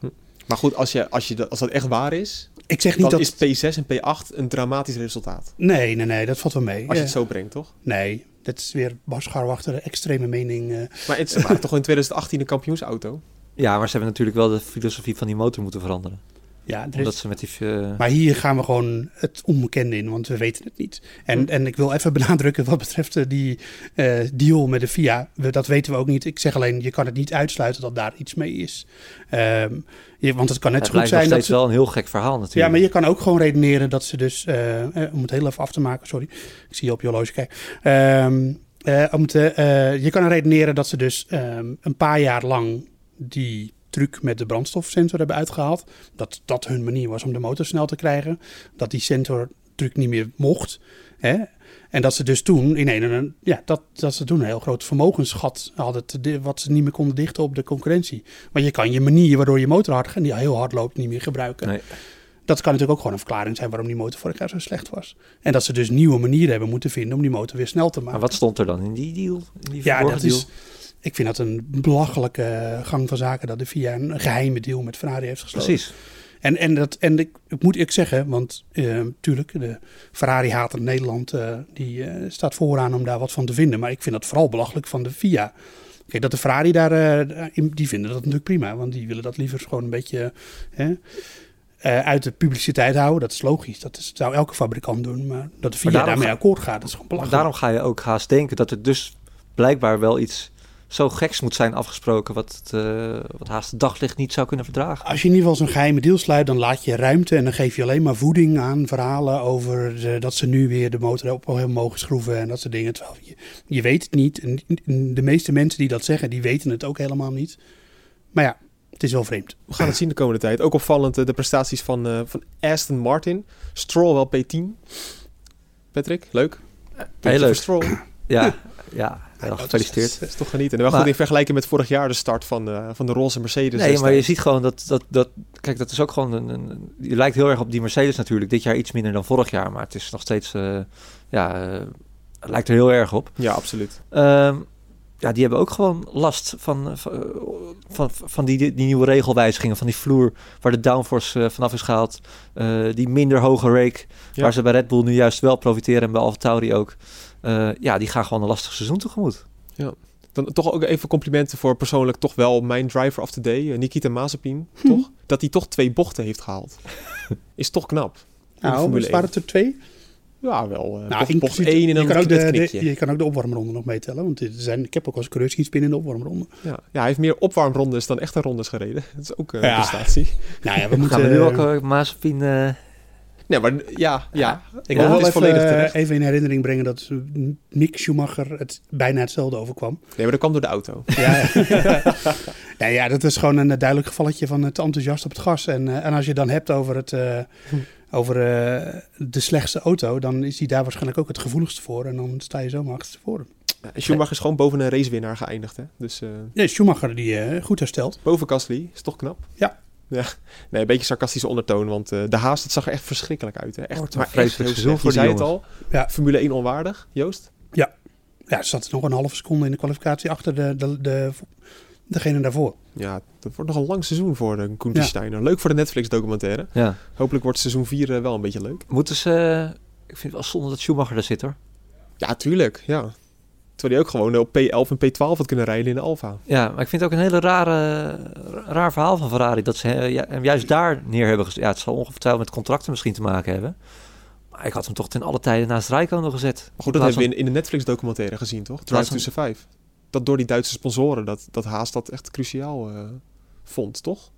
S1: Maar goed, als, je, als, je, dat- als dat echt waar is,
S5: ik zeg niet
S1: dan
S5: dat...
S1: is P6 en P8 een dramatisch resultaat.
S5: Nee, nee, nee, dat valt wel mee.
S1: Als je het zo brengt, toch?
S5: Nee, dat is weer Bas Scharwachter, de extreme mening. eh.
S1: Maar het ze waren toch in 2018 een kampioensauto?
S4: Ja, maar ze hebben natuurlijk wel de filosofie van die motor moeten veranderen.
S5: Ja, is,
S4: ze met die... eh,
S5: Maar hier gaan we gewoon het onbekende in, want we weten het niet. En, en ik wil even [laughs] benadrukken wat betreft eh, die eh, deal met de FIA. We, dat weten we ook niet. Ik zeg alleen, je kan het niet uitsluiten dat daar iets mee is. Ehm, je, want het kan net
S4: het
S5: zo goed zijn dat
S4: steeds
S5: ze...
S4: wel een heel gek verhaal natuurlijk.
S5: Ja, maar je kan ook gewoon redeneren dat ze dus... om het heel even af te maken, sorry. Ik zie je op je horloge kijken. Ehm, eh, om te, je kan redeneren dat ze dus ehm, een paar jaar lang die truc met de brandstofsensor hebben uitgehaald. Dat dat hun manier was om de motor snel te krijgen. Dat die sensortruc niet meer mocht. Hè? En dat ze dus toen in een, een ja, dat, dat ze toen een heel groot vermogensgat hadden, te wat ze niet meer konden dichten op de concurrentie. Maar je kan je manier waardoor je motor hard, die heel hard loopt, niet meer gebruiken.
S4: Nee.
S5: Dat kan natuurlijk ook gewoon een verklaring zijn waarom die motor vorig jaar zo slecht was. En dat ze dus nieuwe manieren hebben moeten vinden om die motor weer snel te maken.
S4: Maar wat stond er dan in die deal? In die
S5: ja, dat
S4: deal?
S5: is. Ik vind dat een belachelijke gang van zaken dat de VIA een geheime deal met Ferrari heeft gesloten.
S4: Precies.
S5: En, en, dat, en ik, ik moet ik zeggen, want eh tuurlijk, de Ferrari-hater Nederland, eh, die eh, staat vooraan om daar wat van te vinden. Maar ik vind dat vooral belachelijk van de FIA. Kijk, dat de Ferrari daar, eh, die vinden dat natuurlijk prima. Want die willen dat liever gewoon een beetje hè, uit de publiciteit houden. Dat is logisch. Dat is, zou elke fabrikant doen. Maar dat de FIA
S4: daarom
S5: daarmee
S4: ga-
S5: akkoord gaat, dat is gewoon belachelijk.
S4: daarom ga je ook haast denken dat er dus blijkbaar wel iets zo geks moet zijn afgesproken... wat, het, eh, wat haast het daglicht niet zou kunnen verdragen.
S5: Als je in ieder geval zo'n geheime deal sluit, dan laat je ruimte en dan geef je alleen maar voeding aan verhalen over de- dat ze nu weer de motor op heel mogen schroeven en dat soort dingen. Terwijl je, je weet het niet. En de meeste mensen die dat zeggen, die weten het ook helemaal niet. Maar ja, het is wel vreemd.
S1: We gaan het zien de komende tijd. Ook opvallend eh, de prestaties van, eh, van Aston Martin. Stroll wel P10. Patrick, leuk. Puntje
S4: leuk.
S1: Stroll.
S4: Ja, [clears throat] ja gefeliciteerd.
S1: Dat is toch genieten. En wel
S4: Maar-
S1: goed in vergelijking met vorig jaar de start van, eh, van de roze Mercedes.
S4: nee, maar je ziet gewoon dat, dat, dat... Kijk, dat is ook gewoon een, een... Je lijkt heel erg op die Mercedes natuurlijk. Dit jaar iets minder dan vorig jaar. Maar het is nog steeds... eh, ja, eh, het lijkt er heel erg op.
S1: Ja, absoluut.
S4: Ehm, ja, die hebben ook gewoon last van, van, van, van die, die nieuwe regelwijzigingen. Van die vloer waar de downforce vanaf is gehaald. Eh, die minder hoge rake.
S1: Ja.
S4: Waar ze bij Red Bull nu juist wel profiteren. En bij AlphaTauri ook. Eh, ja, die gaan gewoon een lastig seizoen tegemoet.
S1: Dan toch ook even complimenten voor persoonlijk toch wel mijn driver of the day, eh, Nikita Mazepin,
S5: Hm.
S1: toch? Dat hij toch twee bochten heeft gehaald. [laughs] Is toch knap.
S5: Nou, dus waren het er twee?
S1: Ja, wel. eh
S5: Nou,
S1: bocht, 1 en dan
S5: je kan, ook de, je kan ook de opwarmronde nog meetellen. Want er zijn, ik heb ook als coureurs zien spinnen in de opwarmronde.
S1: Ja. ja, hij heeft meer opwarmrondes dan echte rondes gereden. [laughs] Dat is ook eh, een
S5: Ja.
S1: prestatie.
S5: Nou ja, we moeten...
S4: Gaan we nu ook
S5: eh,
S4: uh, Mazepin...
S1: Nee, maar ja, ja.
S5: ik
S1: Ja,
S5: wil
S1: het
S5: wel even,
S1: volledig terecht.
S5: even in herinnering brengen dat Mick Schumacher het bijna hetzelfde overkwam.
S1: Nee, maar dat kwam door de auto.
S5: Ja, [laughs] ja. ja, dat is gewoon een eh, duidelijk gevalletje van het enthousiast op het gas. En, eh, en als je het dan hebt over, het, eh, over eh, de slechtste auto, dan is hij daar waarschijnlijk ook het gevoeligste voor. En dan sta je zomaar achterstevoren.
S1: Ja, Schumacher is gewoon boven een racewinnaar geëindigd. Hè? Dus eh,
S5: Nee, Schumacher die eh, goed herstelt.
S1: boven Gasly is toch knap?
S5: Ja.
S1: Ja. Nee, een beetje sarcastische ondertoon, want eh, de haast dat zag er echt verschrikkelijk uit. Hè? Echt,
S4: een
S1: maar echt. Je
S4: voor die
S1: zei het al,
S5: Ja.
S1: Formule 1 onwaardig, Joost.
S5: Ja, er zat nog een halve seconde in de kwalificatie achter de, de, de, degene daarvoor.
S1: Ja, dat wordt nog een lang seizoen voor de Koen Steiner. Leuk voor de Netflix documentaire.
S4: ja.
S1: Hopelijk wordt seizoen 4 eh, wel een beetje leuk.
S4: Moeten ze... ik vind het wel zonde dat Schumacher er zit hoor.
S1: Ja, tuurlijk. Ja. Terwijl hij ook gewoon op P11 en P12 had kunnen rijden in de Alfa.
S4: Ja, maar ik vind het ook een hele rare, raar verhaal van Ferrari. Dat ze eh, ja, hem juist daar neer hebben gezet. Ja, het zal ongetwijfeld met contracten misschien te maken hebben. Maar ik had hem toch ten alle tijden naast Rijkonen gezet.
S1: Maar goed, dat hebben we in, in de Netflix documentaire gezien, toch? Drive to Survive. Dat door die Duitse sponsoren, dat, dat Haas dat echt cruciaal eh, vond, toch?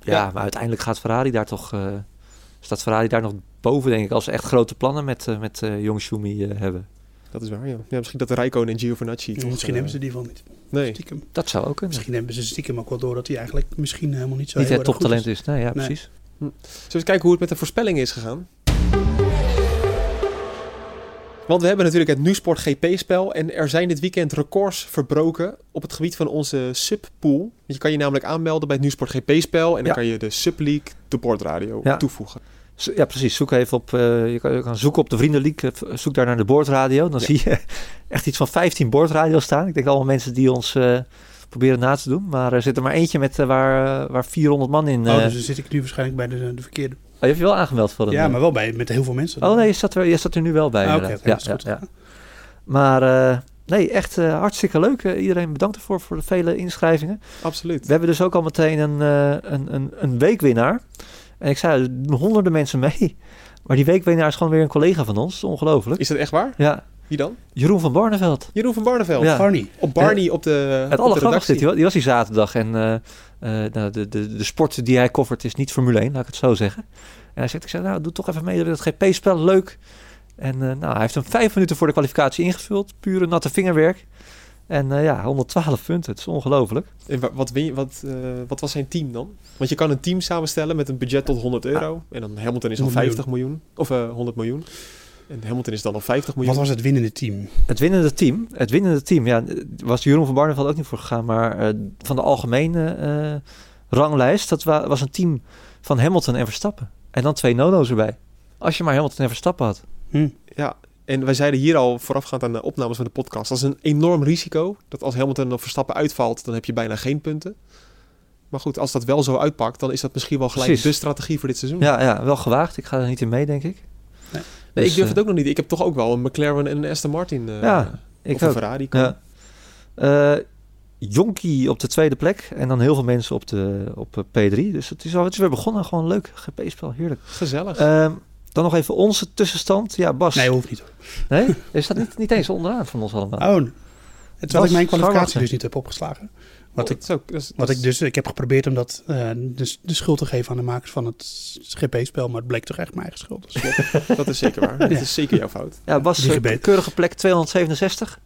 S4: Ja,
S1: Ja.
S4: maar uiteindelijk gaat Ferrari daar toch... eh, staat Ferrari daar nog boven, denk ik. Als ze echt grote plannen met, eh, met jong Schumi hebben.
S1: Dat is waar, ja. ja misschien dat de Rijkonen en Giovinazzi toch...
S5: misschien
S1: eh,
S5: hebben ze die wel niet.
S1: Nee.
S5: Stiekem.
S4: Dat zou ook kunnen.
S5: Misschien hebben ze stiekem ook wel door dat hij eigenlijk misschien helemaal niet zo
S4: Niet
S5: heel
S4: het
S5: erg goed
S4: toptalent is. Nee, ja,
S5: Nee.
S4: precies.
S1: Zullen we eens kijken hoe het met de voorspellingen is gegaan? Want we hebben natuurlijk het NuSport GP-spel en er zijn dit weekend records verbroken op het gebied van onze subpool. Want Je kan je namelijk aanmelden bij het NuSport GP-spel en dan
S4: Ja.
S1: kan je de Subleague, de bordradio
S4: Ja.
S1: toevoegen.
S4: Ja, precies. Zoek even op. eh, je, kan, je kan zoeken op de Vriendenleague. eh, Zoek daar naar de boordradio. Dan
S1: Ja.
S4: zie je [laughs] echt iets van 15 boordradio's staan. Ik denk allemaal mensen die ons eh, proberen na te doen. Maar er zit er maar eentje met waar, waar 400 man in.
S5: Oh, dus dan zit ik nu waarschijnlijk bij de, de verkeerde.
S4: oh, je hebt je wel aangemeld voor een.
S5: Ja, maar wel bij met heel veel mensen.
S4: Oh nee, je staat er, je staat er nu wel bij.
S5: Ah,
S4: ja, ja, ja. Maar nee, echt hartstikke leuk. Iedereen bedankt ervoor voor de vele inschrijvingen.
S1: Absoluut.
S4: We hebben dus ook al meteen een, een, een, een weekwinnaar. En ik zei, er honderden mensen mee. Maar die weekwinnaar is gewoon weer een collega van ons. Dat ongelooflijk.
S1: Is dat echt waar?
S4: Ja,
S1: Wie dan?
S4: Jeroen van Barneveld.
S1: Jeroen van Barneveld.
S4: Ja.
S5: Barney.
S1: Op Barney op de
S4: Het allergrappigste, die, die was die zaterdag. En eh, eh, nou, de, de, de sport die hij covert is niet Formule 1, laat ik het zo zeggen. En hij zegt, ik zei, nou, doe toch even mee het GP-spel, leuk. En eh, nou, hij heeft hem vijf minuten voor de kwalificatie ingevuld. Pure natte vingerwerk. En eh, ja, 112 punten. Het is ongelooflijk.
S1: En wa- wat, win wat, eh, wat was zijn team dan? Want je kan een team samenstellen met een budget tot 100 euro. En dan Hamilton is al
S5: 100
S1: 50 miljoen. Of eh 100 miljoen. En Hamilton is dan al 50 miljoen.
S5: Wat was het winnende team?
S4: Het winnende team, het winnende team, ja, was Jeroen van Barneveld ook niet voor gegaan. Maar eh, van de algemene eh, ranglijst, dat wa- was een team van Hamilton en Verstappen. En dan twee nono's erbij. Als je maar Hamilton en Verstappen had.
S5: Hm.
S1: Ja, en wij zeiden hier al voorafgaand aan de opnames van de podcast. Dat is een enorm risico. Dat als Hamilton of Verstappen uitvalt, dan heb je bijna geen punten. Maar goed, als dat wel zo uitpakt, dan is dat misschien wel gelijk
S4: Precies.
S1: de strategie voor dit seizoen.
S4: Ja, ja, wel gewaagd. Ik ga er niet in mee, denk ik.
S1: nee,
S4: dus,
S1: ik durf
S4: eh,
S1: het ook nog niet. Ik heb toch ook wel een McLaren en een Aston Martin. eh,
S4: Ja, Ik
S1: of een
S4: ook.
S1: Ferrari.
S4: Ja. Eh, Jonkie op de tweede plek. En dan heel veel mensen op, de, op eh, P3. Dus het is, al, het is weer begonnen. Gewoon een leuk GP-spel. Heerlijk.
S1: Gezellig.
S4: Ehm, dan nog even onze tussenstand. Ja, Bas.
S5: Nee, hoeft niet.
S4: Nee? Er staat niet, niet eens onderaan van ons allemaal.
S5: Oh, terwijl
S4: Bas,
S5: ik mijn kwalificatie dus niet heb opgeslagen. Wat,
S1: Oh,
S5: ik,
S1: dat ook- dat is-
S5: wat
S1: dat
S5: ik dus, ik heb geprobeerd om dat, eh, de, de schuld te geven aan de makers van het GP-spel, maar het bleek toch echt mijn eigen schuld. Dus, [laughs]
S1: Dat is zeker waar. Dat
S5: Ja.
S1: is zeker jouw fout.
S4: Ja, Bas,
S5: Die
S4: eh, keurige plek 267.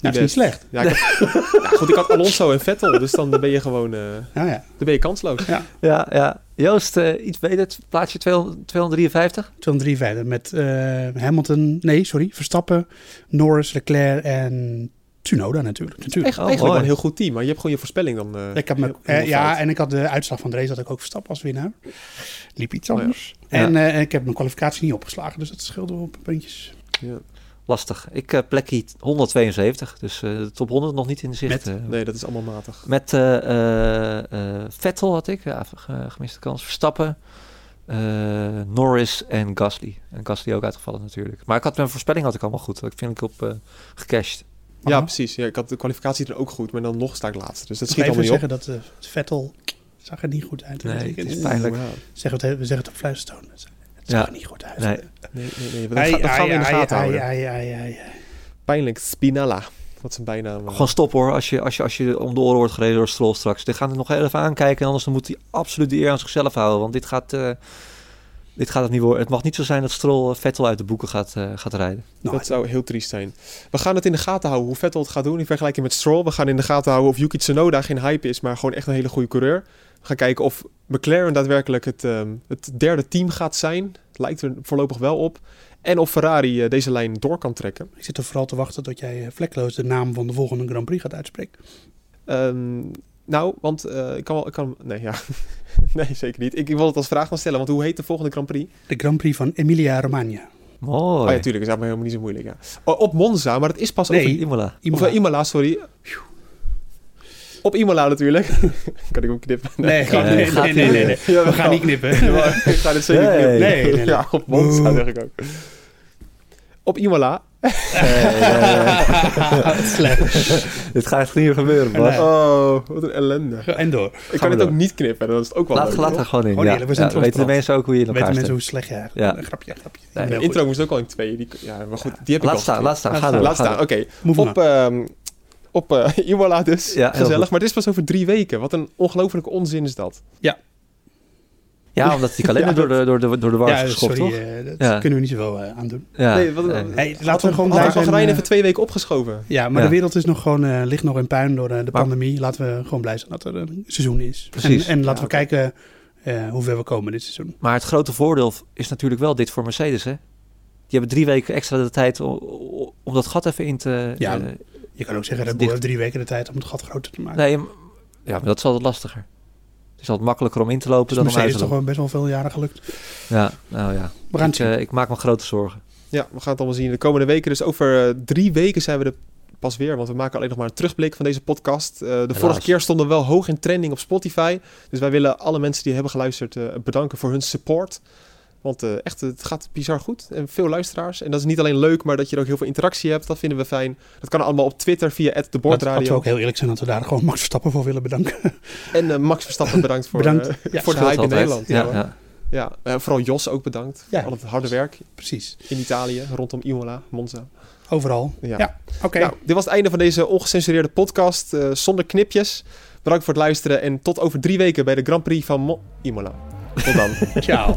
S5: nou, is niet slecht.
S1: Ja, ik heb- ja, goed, ik had Alonso en Vettel, dus dan ben je gewoon eh,
S5: Nou ja,
S1: dan ben je kansloos.
S4: Ja, ja. Joost, eh, iets beter. Het Plaatsje 200 253.
S5: 253 met eh, Hamilton, nee, sorry, Verstappen, Norris, Leclerc en Tsunoda natuurlijk. natuurlijk.
S1: Echt,
S4: Oh,
S1: eigenlijk
S4: mooi.
S1: wel een heel goed team, maar je hebt gewoon je voorspelling dan. eh,
S5: Ik had me, ja, en ik had de uitslag van de race had ik ook Verstappen als winnaar. Liep iets
S1: Oh ja.
S5: anders.
S4: Ja.
S5: En eh, ik heb mijn kwalificatie niet opgeslagen, dus dat scheelde wel op puntjes.
S1: Ja.
S4: Lastig. Ik uh, plekje 172. Dus eh, de top 100 nog niet in de zicht.
S5: Met?
S4: eh.
S1: Nee, dat is allemaal matig.
S4: Met eh, eh, eh, Vettel had ik. Ja, ge- gemiste kans. Verstappen. eh, Norris en Gasly. En Gasly ook uitgevallen natuurlijk. Maar ik had mijn voorspelling had ik allemaal goed. Ik vind ik op eh, gecashed.
S1: Ja,
S5: Aha.
S1: precies. Ja, ik had de kwalificatie er ook goed, maar dan nog sta ik laatste. Dus dat schiet allemaal niet op.
S5: zeggen dat eh, Vettel zag er niet goed uit.
S4: Nee,
S5: Dat ik-
S4: het is
S5: Oeh,
S4: pijnlijk.
S5: Het, we zeggen het op fluistertoon. Zag
S4: Ja.
S5: er niet goed uit.
S4: Nee.
S1: Nee, nee, nee. Dat,
S5: Ai,
S1: ga- dat gaan we in de gaten
S5: ai,
S1: houden.
S5: ai, ai, ai, ai.
S1: Pijnlijk. Spinella. Wat zijn bijnaam.
S4: Gewoon stop hoor, als je, als, je, als je om de oren wordt gereden door Stroll straks. Dit gaan we nog even aankijken, anders dan moet hij absoluut die eer aan zichzelf houden. Want dit gaat, eh, dit gaat het niet worden. Het mag niet zo zijn dat Stroll eh, Vettel uit de boeken gaat, eh, gaat rijden.
S5: Nou,
S1: dat zou heel triest zijn. We gaan het in de gaten houden hoe Vettel het gaat doen in vergelijking met Stroll. We gaan in de gaten houden of Yuki Tsunoda geen hype is, maar gewoon echt een hele goede coureur. Gaan kijken of McLaren daadwerkelijk het, ehm, het derde team gaat zijn. Het lijkt er voorlopig wel op. En of Ferrari eh, deze lijn door kan trekken.
S5: Ik zit er vooral te wachten tot jij eh, vlekloos de naam van de volgende Grand Prix gaat uitspreken.
S1: Ehm, nou, want eh, ik kan wel... Ik kan, nee, ja. [laughs] nee, zeker niet. Ik, ik wil het als vraag gaan stellen, want hoe heet de volgende Grand Prix?
S5: De Grand Prix van Emilia-Romagna.
S4: Mooi.
S1: Oh ja, tuurlijk. Dat is helemaal niet zo moeilijk, ja. Op Monza, maar het is pas
S5: Nee.
S1: over...
S4: Imola.
S1: Of eh, Imola, sorry. Op Imola natuurlijk. [laughs] kan ik ook knippen?
S5: Nee,
S4: Nee,
S5: nee, nee,
S4: gaat
S5: nee, nee, nee, nee.
S1: Ja,
S5: We gaan niet knippen. [laughs]
S1: ik ga dit zeker
S4: Nee.
S1: knippen.
S5: Nee, nee, nee.
S1: Ja, op Monza zeg ik ook. Op Imola. [laughs]
S5: Slecht.
S4: Dit gaat echt niet meer gebeuren.
S5: Nee.
S1: Oh, wat een ellende.
S5: En door.
S1: Ik
S4: we
S1: kan het ook niet knippen, dan is het ook wel
S4: Laat,
S1: leuk.
S4: laat er gewoon in. Ja.
S5: eerlijk, we zijn
S4: Ja, weten de mensen ook hoe je in
S5: Weten
S4: elkaar
S5: mensen
S4: steekt.
S5: hoe slecht je eigenlijk
S4: Ja.
S5: Een grapje, grapje.
S1: De
S5: goed.
S1: intro moest ook al in twee. Die, ja, maar goed, die heb ik
S4: Laat
S1: al
S4: staan, laat staan. Ga
S5: Laat
S4: door.
S1: Laat staan, oké. Op, ehm, op eh, [laughs] Imola dus.
S4: Ja,
S1: Gezellig.
S4: goed.
S1: Maar het is pas over drie weken. Wat een ongelofelijke onzin is dat.
S4: Ja, omdat die kalender [laughs]
S1: Ja,
S4: door, de, door, de, door de war is
S5: Ja,
S4: geschopt,
S5: sorry,
S4: toch?
S5: eh, dat
S4: Ja.
S5: kunnen we niet zoveel eh, aan doen.
S4: Ja.
S1: Nee, wat
S5: Hey, laten we gewoon
S1: Had
S5: blij
S1: ik
S5: zijn.
S1: Bahrein
S5: eh,
S1: even twee weken opgeschoven.
S5: Ja, maar
S4: Ja.
S5: de wereld is nog gewoon, eh, ligt nog in puin door de
S4: Maar-
S5: pandemie. Laten we gewoon blij zijn dat er een seizoen is.
S4: Precies.
S5: En, en laten
S1: Ja,
S5: we kijken eh, hoe ver we komen dit seizoen.
S4: Maar het grote voordeel is natuurlijk wel dit voor Mercedes, hè? Die hebben drie weken extra de tijd om, om dat gat even in te...
S5: Ja, Je kan ook zeggen, dat heeft drie weken de tijd om het gat groter te maken.
S4: nee, ja, maar dat is altijd lastiger. Het is altijd makkelijker om in te lopen
S5: dus
S4: dan om uit te
S5: is toch best wel veel jaren gelukt.
S4: Ja, nou ja.
S5: We gaan het
S4: Ik,
S5: zien.
S4: eh, ik maak me grote zorgen.
S1: Ja, we gaan het allemaal zien de komende weken. Dus over eh, drie weken zijn we er pas weer. Want we maken alleen nog maar een terugblik van deze podcast. Eh, de vorige keer stonden we wel hoog in trending op Spotify. Dus wij willen alle mensen die hebben geluisterd eh, bedanken voor hun support. Want eh, echt, het gaat bizar goed. En veel luisteraars. En dat is niet alleen leuk, maar dat je er ook heel veel interactie hebt. Dat vinden we fijn. Dat kan allemaal op Twitter via
S5: Laten laten we ook heel eerlijk zijn dat we daar gewoon Max Verstappen voor willen bedanken.
S1: En eh, Max Verstappen bedankt voor,
S5: Bedankt.
S1: eh,
S5: Ja,
S1: voor de hype in. Nederland.
S4: Ja, ja.
S1: Ja, eh, vooral Jos ook bedankt.
S5: Ja.
S1: Al het harde werk
S5: Precies.
S1: in Italië, rondom Imola, Monza.
S5: Overal.
S1: Ja.
S5: Ja, oké.
S1: Nou, dit was het einde van deze ongecensureerde podcast eh, zonder knipjes. Bedankt voor het luisteren en tot over drie weken bij de Grand Prix van Mo- Imola. Tot dan. [laughs]
S5: Ciao.